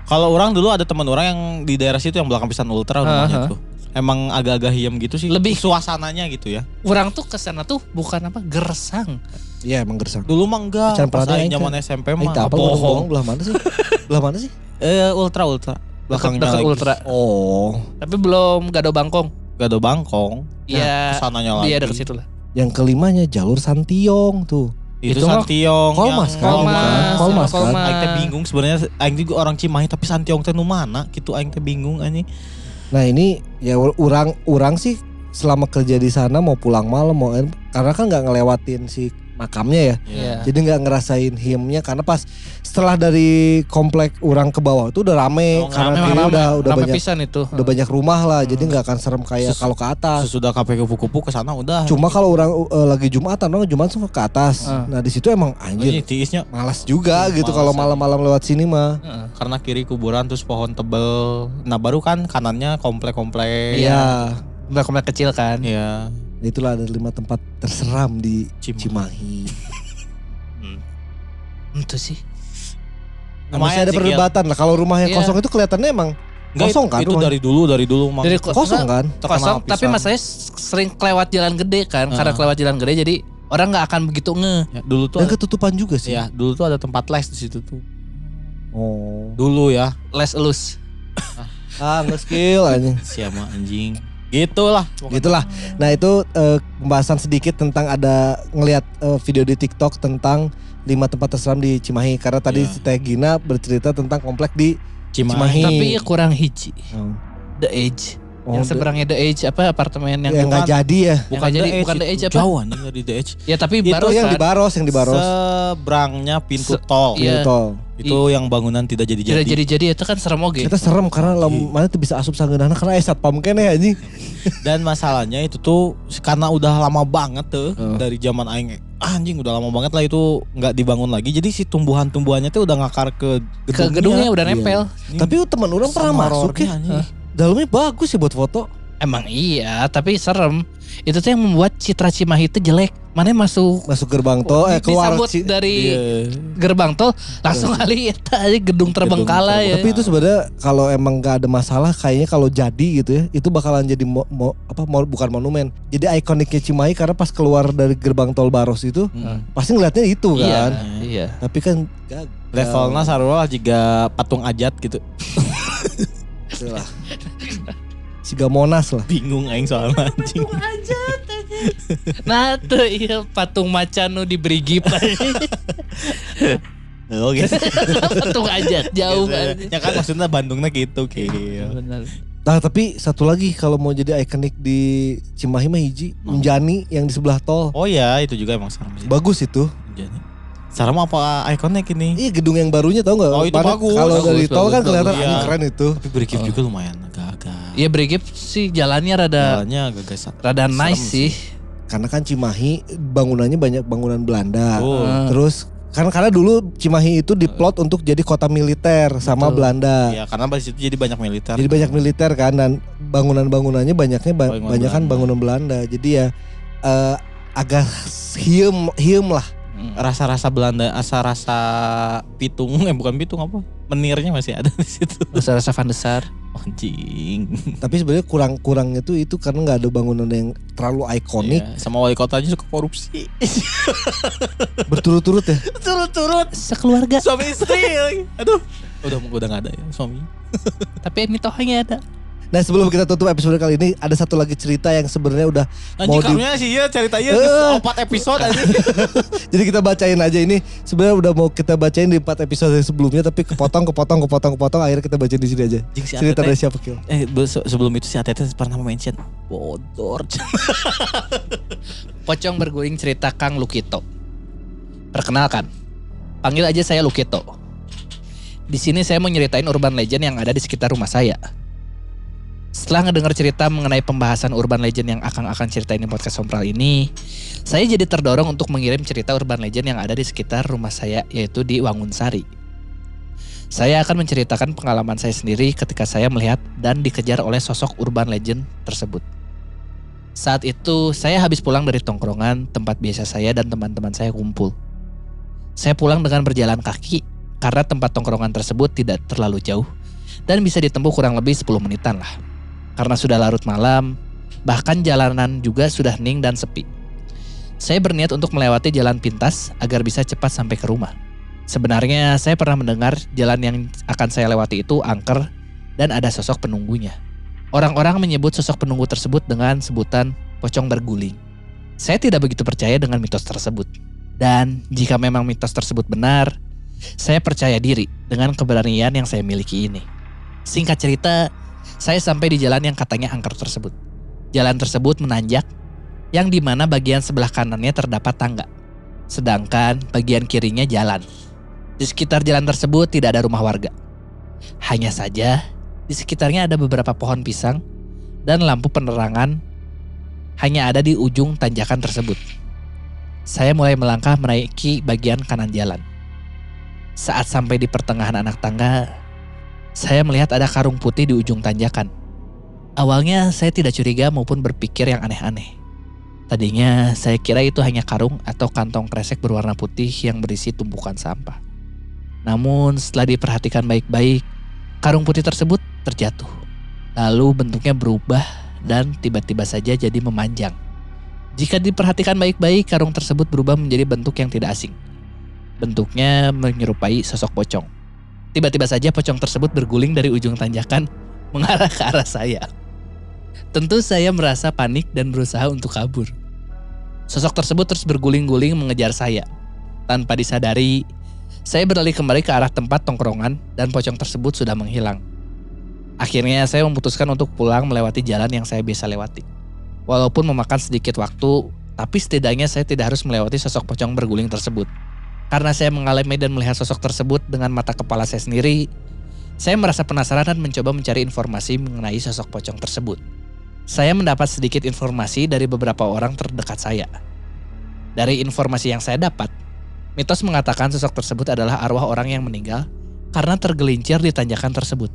Kalau orang dulu ada teman orang yang di daerah situ yang belakang pisan ultra rumahnya Aha. tuh. Emang agak-agak hiam gitu sih. Lebih- suasananya gitu ya. Orang tuh ke sana tuh bukan apa gersang. Iya emang gersang. Dulu mah enggak. Pas zaman SMP Eh, mah tak apa Gunung Bohong belah mana sih? belah mana sih? Eh ultra ultra. Belakangnya Dekat lagi. ultra. Oh, Tapi belum Gado Bangkong. Gado Bangkong. Iya. Ke sananya lagi. Iya dekat situ lah. yang kelimanya jalur Santiong tuh. Itu, Itu Santiong. Kolmas yang- kan? Kolmas, Kolmas kan? Kolmas. Aing teh bingung sebenarnya aing juga orang Cimahi tapi Santiong teh nu mana gitu aing teh bingung anjing. Nah ini ya orang orang sih selama kerja di sana mau pulang malam mau karena kan nggak ngelewatin si makamnya ya. Iya. Jadi nggak ngerasain hiamnya karena pas setelah dari komplek orang ke bawah itu udah rame Oh, karena rame, Rame, udah udah rame banyak pisan itu. udah banyak rumah lah jadi nggak akan serem kayak Sus- kalau ke atas. Sesudah kafe kupu-kupu ke sana udah. Cuma kalau orang uh, lagi Jumatan, orang Jumat semua ke atas. Ah. Nah di situ emang anjing anjir tiisnya malas juga Hmm, gitu kalau malam-malam lewat sini mah. Heeh. karena kiri kuburan terus pohon tebel. Nah baru kan kanannya komplek-komplek. Iya. Udah komplek kecil kan. Iya. Itulah ada lima tempat terseram di Cimahi. Cimahi. Itu sih. Nah, masih ada perdebatan lah. Kalau rumah yang Iya. kosong itu kelihatannya emang Nggak, kosong kan itu rumahnya? dari dulu dari dulu Mang. Dari ko- kosong kan? Kosong, tapi masanya sering kelewat jalan gede kan. Karena Ah. kelewat jalan gede jadi orang nggak akan begitu nge. Ya, dulu tuh Dan ada, ketutupan juga sih. ya dulu tuh ada tempat les di situ tuh. Oh. Dulu ya. Les elus. Ah, nggak skill aja. Siapa anjing. Gitulah. Gitulah. Nah itu eh, pembahasan sedikit tentang ada ngelihat eh, video di TikTok tentang lima tempat terseram di Cimahi. Karena tadi si Teh Gina bercerita tentang komplek di Cimahi. Cimahi. Tapi ya kurang hiji. oh, The Age. Oh, yang seberangnya The Age apa apartemen yang yang bukan- jadi ya. Bukan jadi- bukan The Edge apa? Jauh anjing dari The Edge. Ya tapi Itu baru yang di Baros, yang di Baros. Seberangnya pintu Se- tol. Iya. Tol. Itu yang bangunan tidak jadi-jadi. jadi jadi itu kan serem oge. Kita serem karena lam, mana tuh bisa asup sanggeunana karena eh satpam kene anjing. Dan masalahnya itu tuh karena udah lama banget tuh Oh. dari zaman aing ah, anjing udah lama banget lah itu nggak dibangun lagi. Jadi si tumbuhan-tumbuhannya tuh udah ngakar ke Ke gedungnya. gedungnya udah Iya. nempel. Ini Tapi teman orang pernah masuk ya. anjing. Dalamnya bagus ya buat foto. Emang iya, tapi serem. Itu tuh yang membuat citra Cimahi itu jelek. Mana masuk Masuk gerbang tol eh keluar disambut dari Iya. gerbang tol langsung kali eta aja gedung terbengkalai ya. Tapi itu sebenarnya kalau emang gak ada masalah kayaknya kalau jadi gitu ya itu bakalan jadi mo, mo- apa mo- bukan monumen. Jadi ikoniknya Cimahi karena pas keluar dari gerbang tol Baros itu Mm. pasti ngeliatnya itu Iya, kan. iya. Tapi kan gak Levelnya sarua juga patung ajat gitu. lah. Siga Monas lah. Bingung aing soalnya anjing. Nah tuh iya patung macan nu diberi gift Oh gitu. patung aja jauh kan. Ya kan maksudnya Bandungnya gitu. Benar. Nah tapi satu lagi kalau mau jadi ikonik di Cimahi mah hiji Unjani yang di sebelah tol. Oh ya itu juga emang serem sih. Bagus itu. Jadi. Serem apa ikonik ini? Iya gedung yang barunya tau nggak? Oh, itu bagus. Kalau Bagus, dari tol bagus, kan kelihatan bagus. anjing Iya. keren itu. Tapi beri gift juga lumayan. Iya beri gift sih jalannya rada Jalannya sa- rada nice sih. Karena kan Cimahi bangunannya banyak bangunan Belanda. Oh. Terus kan karena dulu Cimahi itu diplot untuk jadi kota militer sama Betul. Belanda. Iya karena di situ jadi banyak militer. Jadi banyak militer kan dan bangunan-bangunannya banyaknya ba- Bangunan banyak kan Belanda. bangunan Belanda. Jadi ya eh, agak hiem hiem lah. Hmm. rasa-rasa Belanda, rasa-rasa pitung, eh bukan pitung apa? Menirnya masih ada di situ. Rasa-rasa Van Desar. Anjing. Tapi sebenarnya kurang-kurang itu itu karena nggak ada bangunan yang terlalu ikonik Iya, sama wali kotanya suka korupsi. berturut-turut ya. Turut-turut Sekeluarga. suami istri. Aduh. Udah udah gak ada ya suami. Tapi mitohnya ada. Nah sebelum kita tutup episode kali ini ada satu lagi cerita yang sebenarnya udah Anjing Mau di- sih ya ceritanya Eh. empat episode aja. jadi kita bacain aja ini sebenarnya udah mau kita bacain di empat episode sebelumnya tapi kepotong kepotong kepotong kepotong akhirnya kita bacain di sini aja. Si Cerita dari siapa Kil? Eh be- se- sebelum itu si Atete pernah mention bodor. Pocong berguling cerita Kang Lukito. Perkenalkan, panggil aja saya Lukito. Di sini saya mau nyeritain urban legend yang ada di sekitar rumah saya. Setelah ngedengar cerita mengenai pembahasan urban legend yang akan akan ceritain di podcast Sompral ini, saya jadi terdorong untuk mengirim cerita urban legend yang ada di sekitar rumah saya yaitu di Wangunsari. Saya akan menceritakan pengalaman saya sendiri ketika saya melihat dan dikejar oleh sosok urban legend tersebut. Saat itu saya habis pulang dari tongkrongan tempat biasa saya dan teman-teman saya kumpul. Saya pulang dengan berjalan kaki karena tempat tongkrongan tersebut tidak terlalu jauh dan bisa ditempuh kurang lebih 10 menitan lah. Karena sudah larut malam, bahkan jalanan juga sudah hening dan sepi. Saya berniat untuk melewati jalan pintas agar bisa cepat sampai ke rumah. Sebenarnya saya pernah mendengar jalan yang akan saya lewati itu angker dan ada sosok penunggunya. Orang-orang menyebut sosok penunggu tersebut dengan sebutan pocong berguling. Saya tidak begitu percaya dengan mitos tersebut. Dan jika memang mitos tersebut benar, saya percaya diri dengan keberanian yang saya miliki ini. Singkat cerita, saya sampai di jalan yang katanya angker tersebut. Jalan tersebut menanjak, yang di mana bagian sebelah kanannya terdapat tangga. Sedangkan bagian kirinya jalan. Di sekitar jalan tersebut tidak ada rumah warga. Hanya saja, di sekitarnya ada beberapa pohon pisang dan lampu penerangan hanya ada di ujung tanjakan tersebut. Saya mulai melangkah menaiki bagian kanan jalan. Saat sampai di pertengahan anak tangga, saya melihat ada karung putih di ujung tanjakan. Awalnya saya tidak curiga maupun berpikir yang aneh-aneh. Tadinya saya kira itu hanya karung atau kantong kresek berwarna putih yang berisi tumpukan sampah. Namun setelah diperhatikan baik-baik, karung putih tersebut terjatuh. Lalu bentuknya berubah dan tiba-tiba saja jadi memanjang. Jika diperhatikan baik-baik, karung tersebut berubah menjadi bentuk yang tidak asing. Bentuknya menyerupai sosok pocong. Tiba-tiba saja pocong tersebut berguling dari ujung tanjakan mengarah ke arah saya. Tentu saya merasa panik dan berusaha untuk kabur. Sosok tersebut terus berguling-guling mengejar saya. Tanpa disadari, saya beralih kembali ke arah tempat tongkrongan dan pocong tersebut sudah menghilang. Akhirnya saya memutuskan untuk pulang melewati jalan yang saya biasa lewati. Walaupun memakan sedikit waktu, tapi setidaknya saya tidak harus melewati sosok pocong berguling tersebut. Karena saya mengalami dan melihat sosok tersebut dengan mata kepala saya sendiri, saya merasa penasaran dan mencoba mencari informasi mengenai sosok pocong tersebut. Saya mendapat sedikit informasi dari beberapa orang terdekat saya. Dari informasi yang saya dapat, mitos mengatakan sosok tersebut adalah arwah orang yang meninggal karena tergelincir di tanjakan tersebut.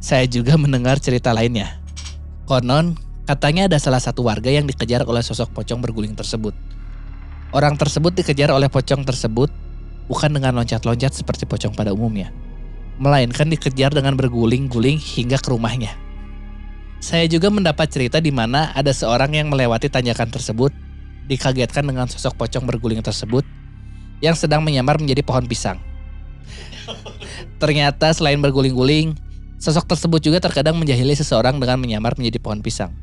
Saya juga mendengar cerita lainnya. Konon, Katanya ada salah satu warga yang dikejar oleh sosok pocong berguling tersebut. Orang tersebut dikejar oleh pocong tersebut bukan dengan loncat-loncat seperti pocong pada umumnya, melainkan dikejar dengan berguling-guling hingga ke rumahnya. Saya juga mendapat cerita di mana ada seorang yang melewati tanjakan tersebut, dikagetkan dengan sosok pocong berguling tersebut yang sedang menyamar menjadi pohon pisang. Ternyata selain berguling-guling, sosok tersebut juga terkadang menjahili seseorang dengan menyamar menjadi pohon pisang.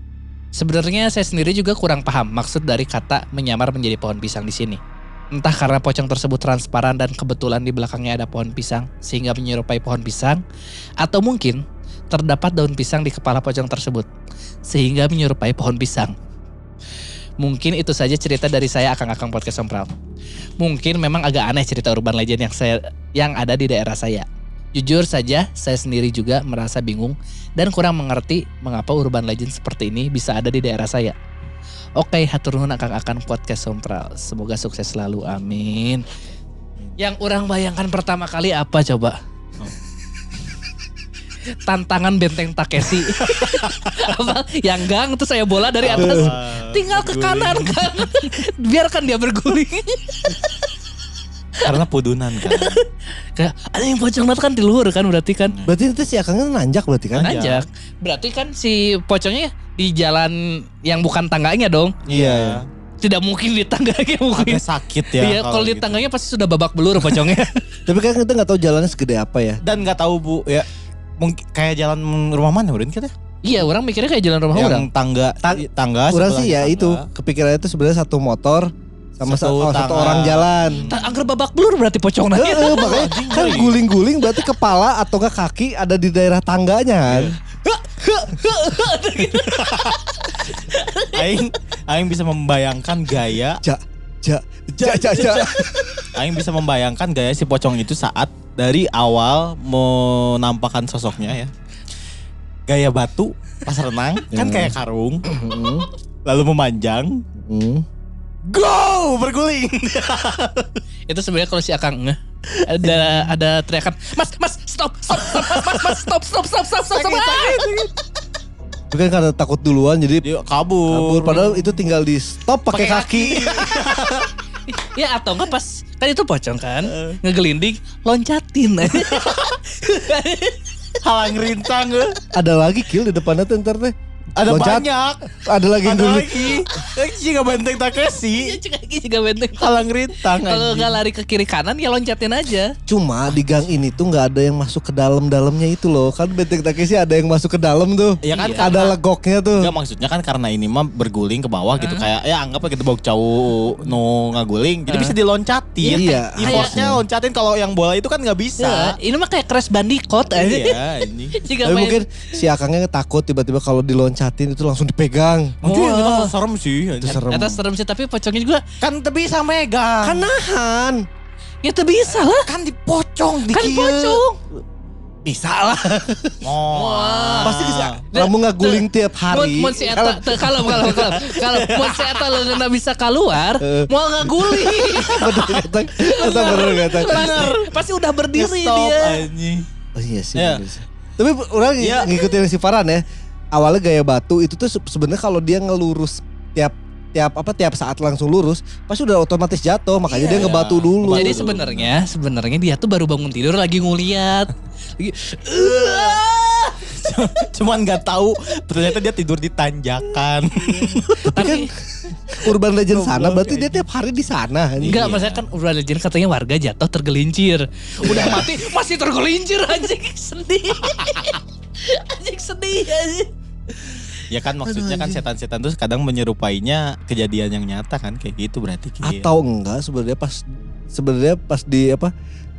Sebenarnya saya sendiri juga kurang paham maksud dari kata menyamar menjadi pohon pisang di sini. Entah karena pocong tersebut transparan dan kebetulan di belakangnya ada pohon pisang sehingga menyerupai pohon pisang, atau mungkin terdapat daun pisang di kepala pocong tersebut sehingga menyerupai pohon pisang. Mungkin itu saja cerita dari saya Akang-Akang Podcast Sompral. Mungkin memang agak aneh cerita urban legend yang saya yang ada di daerah saya. Jujur saja, saya sendiri juga merasa bingung dan kurang mengerti mengapa urban legend seperti ini bisa ada di daerah saya. Oke, hatur nuhun Akang-Akang Podcast Sompral. Semoga sukses selalu. Amin. Yang orang bayangkan pertama kali apa coba? Tantangan benteng Takeshi. apa? Yang gang tuh saya bola dari atas tinggal ke kanan kan. Biarkan dia berguling. Karena pudunan kan. Kayak ada yang pocong banget kan di luhur kan berarti kan. Berarti itu si Akangnya nanjak berarti kan? Nanjak. Nanjak. Berarti kan si pocongnya di jalan yang bukan tangganya dong. Iya. Tidak mungkin di tangganya mungkin. Agak sakit ya. Iya, kalau di gitu. tangganya pasti sudah babak belur pocongnya. Tapi kan kita nggak tahu jalannya segede apa ya. Dan nggak tahu bu ya. Mungkin kayak jalan rumah mana udah kita? iya, orang mikirnya kayak jalan rumah orang. Yang tangga Tang- tangga. Kurang sebelah sih ya tangga. itu kepikirannya itu sebenarnya satu motor sama Satu satu, satu orang jalan. Ta- Angker babak belur berarti pocong Heeh, nanya. makanya kan guling-guling berarti kepala atau enggak kaki ada di daerah tangganya kan. Aing Aing bisa membayangkan gaya Ja, ja, ja, ja, ja. Aing bisa membayangkan gaya si pocong itu saat dari awal menampakkan sosoknya ya. Gaya batu pas renang kan Hmm. kayak karung Mm, lalu memanjang mm. Go berguling. Itu sebenarnya kalau si Akang ngeh, ada ada teriakan, "Mas, Mas, stop, stop, stop, Mas, Mas, Mas, stop, stop, stop, stop, stop." stop. Itu kan karena takut duluan jadi Dia kabur. kabur padahal itu tinggal di stop pakai kaki. Ya atau enggak pas kan itu pocong kan, ngegelinding, loncatin. Halang rintang eh. Ada lagi kill di depannya tuh ntar teh. Ada Loncat. banyak. Ada lagi yang Ada dulu. lagi. Eh, Jika benteng Iya Takeshi. juga juga benteng. Halang rintang. Kalau nggak lari ke kiri kanan ya loncatin aja. Cuma di gang ini tuh nggak ada yang masuk ke dalam-dalamnya itu loh. Kan Benteng Takeshi ada yang masuk ke dalam tuh. Ya kan Iya. Ada legoknya tuh. Enggak maksudnya kan karena ini mah berguling ke bawah gitu kayak ya anggap kita bawa cowok no ngaguling jadi bisa diloncatin. Iya. Effortnya loncatin kalau yang bola itu kan nggak bisa. Ya, ini mah kayak Crash Bandicoot aja. Iya, ini. Tapi main- mungkin si Akangnya takut tiba-tiba kalau diloncatin itu langsung dipegang. Anjing itu Wah. kan serem sih. Itu serem. Kata serem sih tapi pocongnya juga Kan tapi bisa megang. Kan nahan. ya tuh bisa lah. kan dipocong Kan pocong. Bisa lah. Oh. Wah. Pasti bisa. Kamu nggak guling tiap hari. Mun si eta kalau kalau kalau kalau mun si eta leungeunna bisa keluar, Eh. mau ngaguling. Bener kata. Kata bener kata. pasti, udah berdiri Stop dia. anjing. Oh iya sih. Sih. Tapi orang Iya. ngikutin si Farhan ya. Awalnya gaya batu itu tuh se- sebenarnya kalau dia ngelurus tiap tiap apa tiap saat langsung lurus, pasti udah otomatis jatuh. Makanya dia Iya. ngebatu dulu. Jadi sebenarnya sebenarnya dia tuh baru bangun tidur lagi nguliat. Lagi, Cuman nggak tahu ternyata dia tidur di tanjakan. tapi Urban Legend sana berarti dia tiap hari di sana. enggak maksudnya kan urban legend katanya warga jatuh tergelincir. Udah mati masih tergelincir anjing sedih. anjing sedih anjing. Ya kan maksudnya kan setan-setan tuh kadang menyerupainya kejadian yang nyata kan kayak gitu berarti Ki. Atau enggak sebenarnya pas sebenarnya pas di apa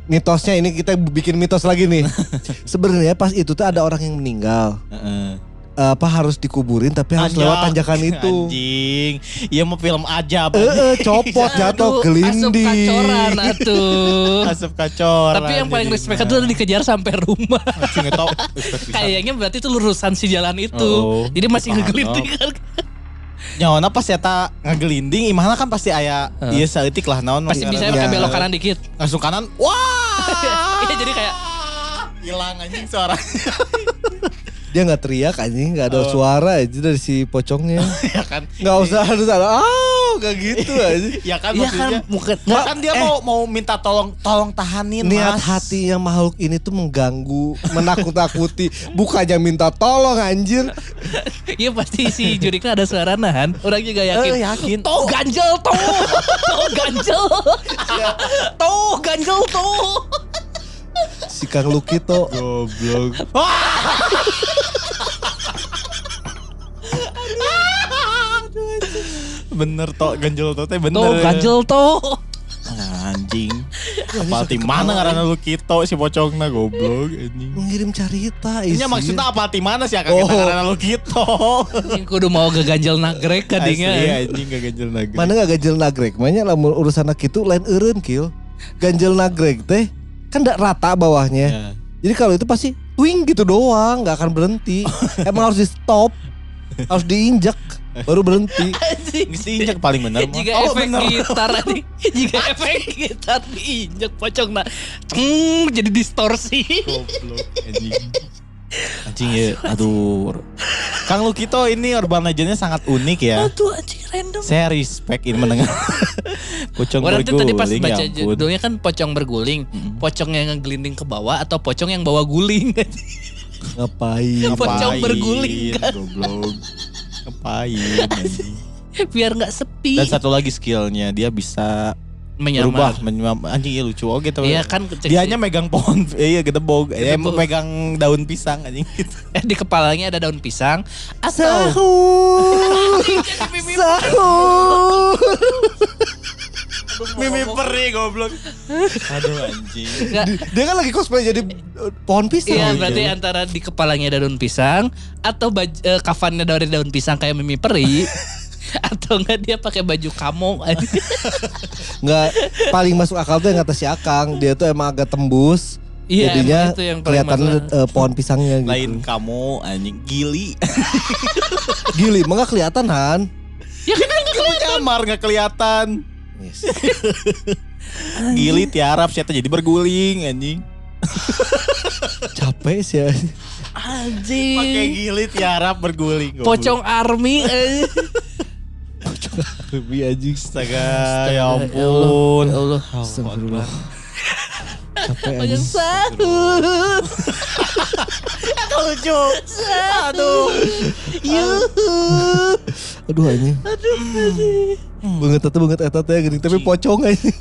mitosnya ini kita bikin mitos lagi nih. sebenarnya pas itu tuh ada orang yang meninggal. Heeh. Apa harus dikuburin tapi harus lewat Anjak. tanjakan itu. Anjing. Iya mau film aja Eh, eh, copot jatuh gelinding. Asup kacoran atuh. Asap kacor. Tapi yang paling respect itu udah dikejar sampai rumah. Kayaknya berarti itu lurusan si jalan itu. Oh. Jadi masih ngegelinding kan. Nyawana pas eta ngagelinding imahna kan pasti aya Heeh. ieu saeutik lah naon Pasti bisa Ya. belok kanan dikit. langsung kanan. Wah! Iya jadi kayak hilang anjing suaranya. Dia nggak teriak anjing nggak ada Oh. suara aja dari si pocongnya ya kan. nggak usah harus ada ah nggak gitu aja Ya kan Iya kan maksudnya. bukan Nggak, kan dia eh. mau mau minta tolong tolong tahanin niat Mas. hati yang makhluk ini tuh mengganggu menakut-nakuti bukannya minta tolong anjir Iya pasti si Jurika ada suara nahan. Orang juga yakin. Eh, yakin. Tuh ganjel tuh. tuh ganjel. tuh ganjel tuh. Si Kang Luki tuh Goblok. bener toh ganjel toh teh bener. Tuh ganjel tuh. Anjing. Apal ti mana ngaranna lu kito si pocongna goblok anjing. mengirim cerita Ini isi maksudnya apa ti mana sih akan Oh. kita ngaranna lu kito. Ini kudu mau ke ganjel nagrek Asli iya, kadingnya. anjing gak ganjel lagi. mana nggak ganjel nagrek makanya lamun urusan anak itu lain eureun kill ganjel nagrek teh kan nggak rata bawahnya Ya. jadi kalau itu pasti twing gitu doang nggak akan berhenti emang harus di stop harus diinjak baru berhenti diinjak paling bener mah. Jika Oh, efek bener. gitar nih, jika efek gitar diinjek pocong nah, hmm, jadi distorsi. Goblok anjing. Ya, aduh. Kang Lukito ini urban legendnya sangat unik ya. Aduh anjing random. Saya respect ini mendengar. Pocong Orang tuh tadi pas berguling, baca ya judulnya kan pocong berguling, pocong yang ngegelinding ke bawah atau pocong yang bawa guling. ngapain Pocong Ngapain, berguling kan. Goblok. Ngapain. Biar nggak sepi. Dan satu lagi skillnya dia bisa Menyamar. berubah menyamar anjing iya lucu oh gitu. Iya kan cek Dia si- hanya megang pohon, iya gedebog, eh Gedebog. megang daun pisang anjing gitu. eh, di kepalanya ada daun pisang atau sahur sahur Mimi peri goblok. Aduh anjing. Nggak, dia kan lagi cosplay jadi eh, pohon pisang Iya berarti antara di kepalanya ada daun pisang atau baju, eh, kafannya dari daun pisang kayak Mimi Peri atau enggak dia pakai baju kamo nggak paling masuk akal tuh yang kata si Akang dia tuh emang agak tembus Iya, jadinya itu yang masalah. eh, pohon pisangnya gitu Lain kamu anjing gili. gili emang nggak kelihatan Han ya kan enggak Kamu nyamar nggak kelihatan. yes. Gili tiarap siapa jadi berguling anjing. capek sih anjing Pakai gili tiarap berguling. pocong army eh. Lebih anjing Astaga, ya Ya ampun. Allah. Astagfirullah. capek Pocong anjing. Sahur Itu lucu. Aduh. yuhu. Aduh anjing. Banget eta banget eta teh gini. Tapi pocong anjing.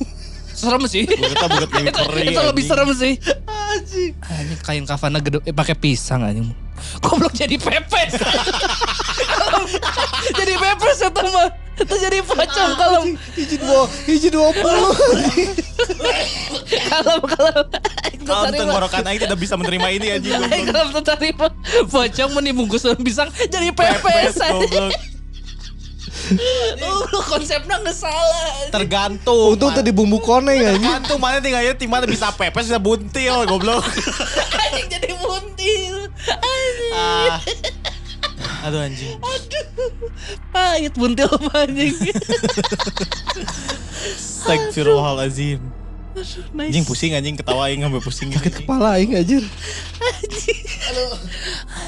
Serem sih. Kita buat Mimi itu, lebih serem sih. Anjing. Anjing kain kafana gede eh, pakai pisang anjing. Goblok jadi pepes. Jadi pepes itu mah itu jadi pocong kalau hiji dua hiji dua puluh. Kalau kalau Kalau tenggorokan aing tidak bisa menerima ini anjing. kalau tertarima pocong menibungkus daun pisang jadi pepes uh, konsepnya nggak salah Tergantung. untung tadi bumbu koneng anjing. Tergantung mana tinggalnya tim mana bisa pepes bisa buntil goblok. anjing jadi buntil. Anjing. Ah. Aduh anjing. pahit buntil apa anjing Astagfirullahalazim. nice. Anjing pusing anjing ketawa aing sampai pusing gitu. sakit kepala aing anjir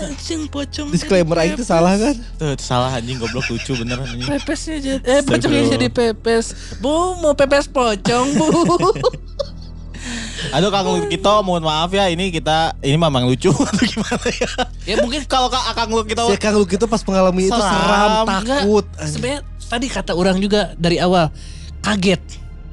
anjing pocong disclaimer aing itu salah kan Tuh salah anjing goblok lucu beneran anjing. Pepesnya jadi eh pocongnya jadi pepes. Bu mau pepes pocong bu. Aduh Kang kita mohon maaf ya ini kita ini memang lucu atau gimana ya. ya mungkin Kalau Kak Akang lu kita si Kang Luki itu pas mengalami itu Seram. takut. Sebenarnya tadi kata orang juga dari awal kaget,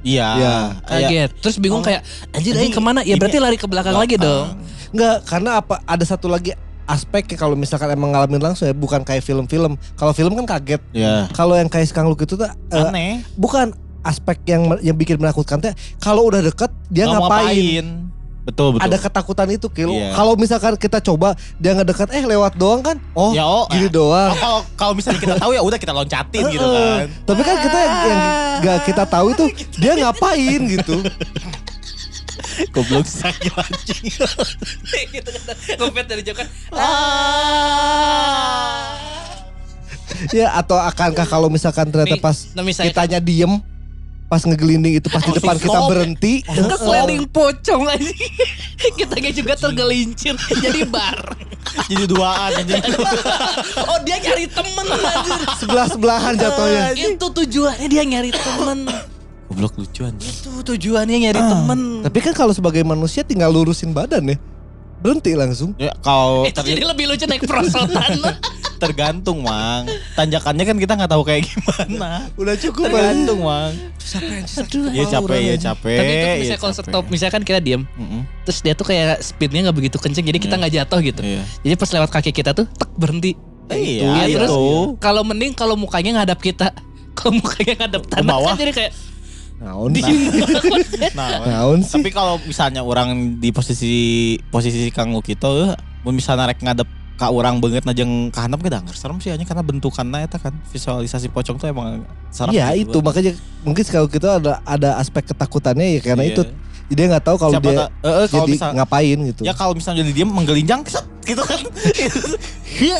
Iya. Iya. kaget. Terus bingung Oh. kayak anjir Ini- ke mana? Ya ini berarti lari ke belakang lagi dong. Enggak, karena apa? Ada satu lagi aspek ya kalau misalkan emang ngalamin langsung ya bukan kayak film-film. Kalau film kan kaget. Iya. Kalau yang kayak Kang Luki itu tuh eh, Aneh. bukan aspek yang yang bikin menakutkan teh kalau udah deket dia Nggak mau ngapain. Betul betul. Ada ketakutan itu Kil. Iya. Kalau misalkan kita coba dia ngedekat eh lewat doang kan. Oh, Ya, oh, gini eh. doang. Oh, kalau kalau misalnya kita tahu ya udah kita loncatin gitu kan. Tapi kan kita yang, yang gak kita tahu itu dia ngapain gitu. Goblok sakit anjing. gitu kata ngopet dari jauh kan. ya atau akankah kalau misalkan ternyata pas nah kitanya diem pas ngegelinding itu pas di Oh, depan kita berhenti. Keseliling pocong aja. Kita juga tergelincir jadi bar. Jadi duaan anjing. oh dia nyari temen anjir. Sebelah sebelahan jatuhnya. Itu tujuannya dia nyari temen. Goblok lucu anjing. Itu tujuannya nyari temen. Tapi kan kalau sebagai manusia tinggal lurusin badan ya. Berhenti langsung. Ya kalau Itu ter- jadi lebih lucu naik perosotan. tergantung, Mang. Tanjakannya kan kita nggak tahu kayak gimana. Udah cukup Tergantung, Mang. Aduh. Iya capek, ya capek. Tapi itu iya misalnya kalau capek. stop, misalkan kita diem, Mm-mm. terus dia tuh kayak speednya nggak begitu kenceng, jadi kita Iya. nggak jatuh gitu. Iya. Jadi pas lewat kaki kita tuh, tek berhenti. Iya, Ya, itu. terus kalau mending kalau mukanya ngadap kita, kalau mukanya ngadap tanah bawah. kan jadi kayak Naon diem. Nah, Naon sih? tapi kalau misalnya orang di posisi posisi Kang Luki itu mun misalnya rek ngadep ka orang banget najeng ka handap kita nggak serem sih hanya karena bentukannya itu kan visualisasi pocong tuh emang serem Iya gitu. itu makanya mungkin kalau kita ada ada aspek ketakutannya ya karena Iya. itu jadi dia nggak tahu kalau Siapa dia ta- eh, kalau jadi misal- ngapain gitu. Ya kalau misalnya jadi diem menggelinjang gitu kan. Iya,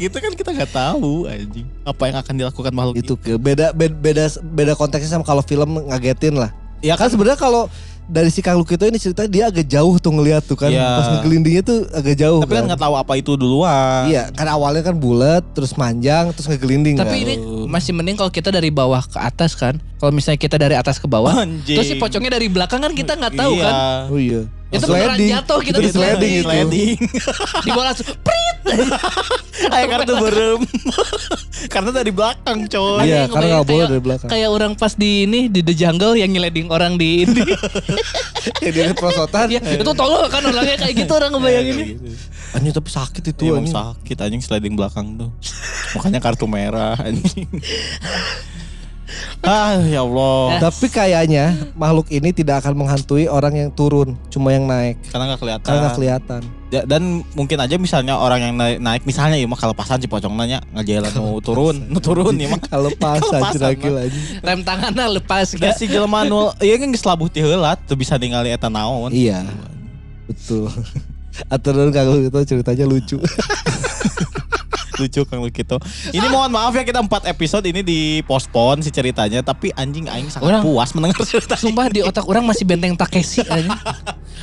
gitu kan kita nggak tahu anjing. Apa yang akan dilakukan makhluk itu ke beda beda beda, beda konteksnya sama kalau film ngagetin lah. Ya kan kan sebenarnya kalau dari si Kang Luki itu ini ceritanya dia agak jauh tuh ngeliat tuh kan Iya. pas ngegelindingnya tuh agak jauh tapi kan nggak tahu apa itu duluan. Iya, kan awalnya kan bulat, terus manjang, terus ngegelinding Tapi kan. ini masih mending kalau kita dari bawah ke atas kan. Kalau misalnya kita dari atas ke bawah, Anjing. terus si pocongnya dari belakang kan kita nggak tahu Iya. kan. Oh iya. Itu beneran jatuh, kita itu di sliding itu. Sliding. Di bawah langsung prit. Kayak kartu berem. Karena dari belakang coy. Iya, karena nggak ngebayang boleh dari belakang. Kayak orang pas di ini di The Jungle yang nyeleding orang di ini. Kayak dia perosotan. ya, itu tolong kan orangnya kayak gitu orang ngebayanginnya. Anjing tapi sakit itu Iya, anjing. sakit anjing sliding belakang tuh. Makanya kartu merah anjing. Ah, ya Allah. Tapi kayaknya makhluk ini tidak akan menghantui orang yang turun, cuma yang naik. Karena nggak kelihatan. Karena nggak kelihatan. Ya, dan mungkin aja misalnya orang yang naik, naik misalnya ya mah kalau pasan si pocong nanya ngajalan mau turun, nu turun ya mah. Kalau pas Kelepasan, aja lagi lagi. Rem tangannya lepas Ya kan. si jelema nu ieu kan geus labuh ti heula tuh bisa ningali eta naon. Iya. Betul. Aturan kalau itu ceritanya lucu. Lucu Kang Lukito. Ini mohon maaf ya kita empat episode ini di postpone si ceritanya tapi anjing aing sangat Orang- puas mendengar cerita. Sumpah di otak orang masih benteng Takeshi aja.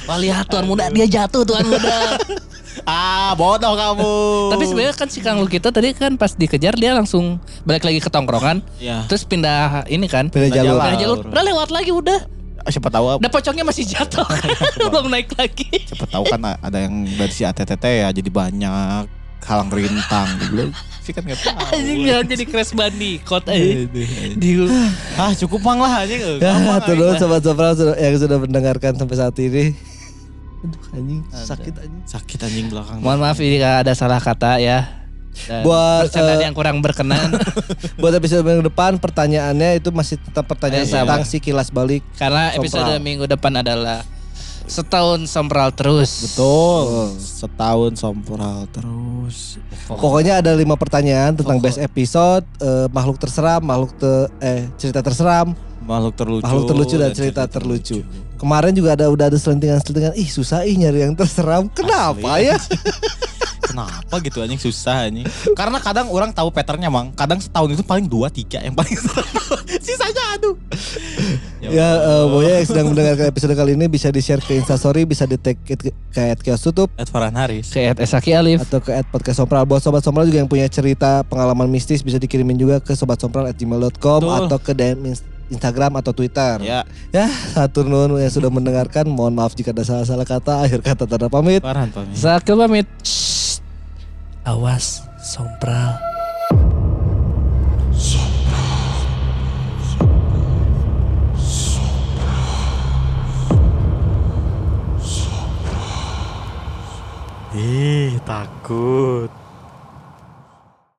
Wah lihat tuan muda dia jatuh tuan muda. Ah, bodoh kamu. Tapi sebenarnya kan si Kang kita tadi kan pas dikejar dia langsung balik lagi ke tongkrongan. ya Terus pindah ini kan. Pindah jalur. Pindah jalur. Udah lewat lagi udah. siapa tahu Udah pocongnya masih jatuh kan. Belum naik lagi. siapa tahu kan ada yang dari si ATTT ya jadi banyak halang rintang gitu. Sih kan nggak tahu. Anjing jangan jadi crash bandicoot aja. Di Ah cukup mang lah aja. Ya, itu dulu sobat-sobat yang sudah mendengarkan sampai saat ini. Aduh anjing, sakit anjing. Sakit anjing belakang. Mohon maaf ini ada salah kata ya. Dan Buat, eh, yang kurang berkenan Buat episode minggu depan pertanyaannya itu masih tetap pertanyaan Eh, sama. tentang si kilas balik. karena episode Sompral. minggu depan adalah setahun sompral terus. Betul. Setahun sompral terus. Pokoknya ada lima pertanyaan tentang best episode, eh, makhluk terseram, makhluk te- eh cerita terseram, Makhluk terlucu. makhluk terlucu dan cerita terlucu. Kemarin juga ada udah ada selentingan-selentingan. Ih susah ih nyari yang terseram. Kenapa Asli. ya? Kenapa gitu anjing susah anjing. Karena kadang orang tahu patternnya mang. Kadang setahun itu paling dua tiga yang paling serem. Sisanya aduh. Ya eh, pokoknya yang sedang mendengarkan episode kali ini bisa di share ke instastory, bisa di tag ke, ke at kios tutup Ed Farhan Haris. Ke Ed Esaki Alif. atau ke at podcast sompral. Buat sobat sompral juga yang punya cerita pengalaman mistis bisa dikirimin juga ke sobat sompral at gmail.com Betul. atau ke DM ins- Instagram atau Twitter. Ya, Ya, satu nun yang sudah mendengarkan. Mohon maaf jika ada salah-salah kata. Akhir kata tanda pamit. Farhan pamit. Sakil pamit. Shh. Awas sompral. Takut.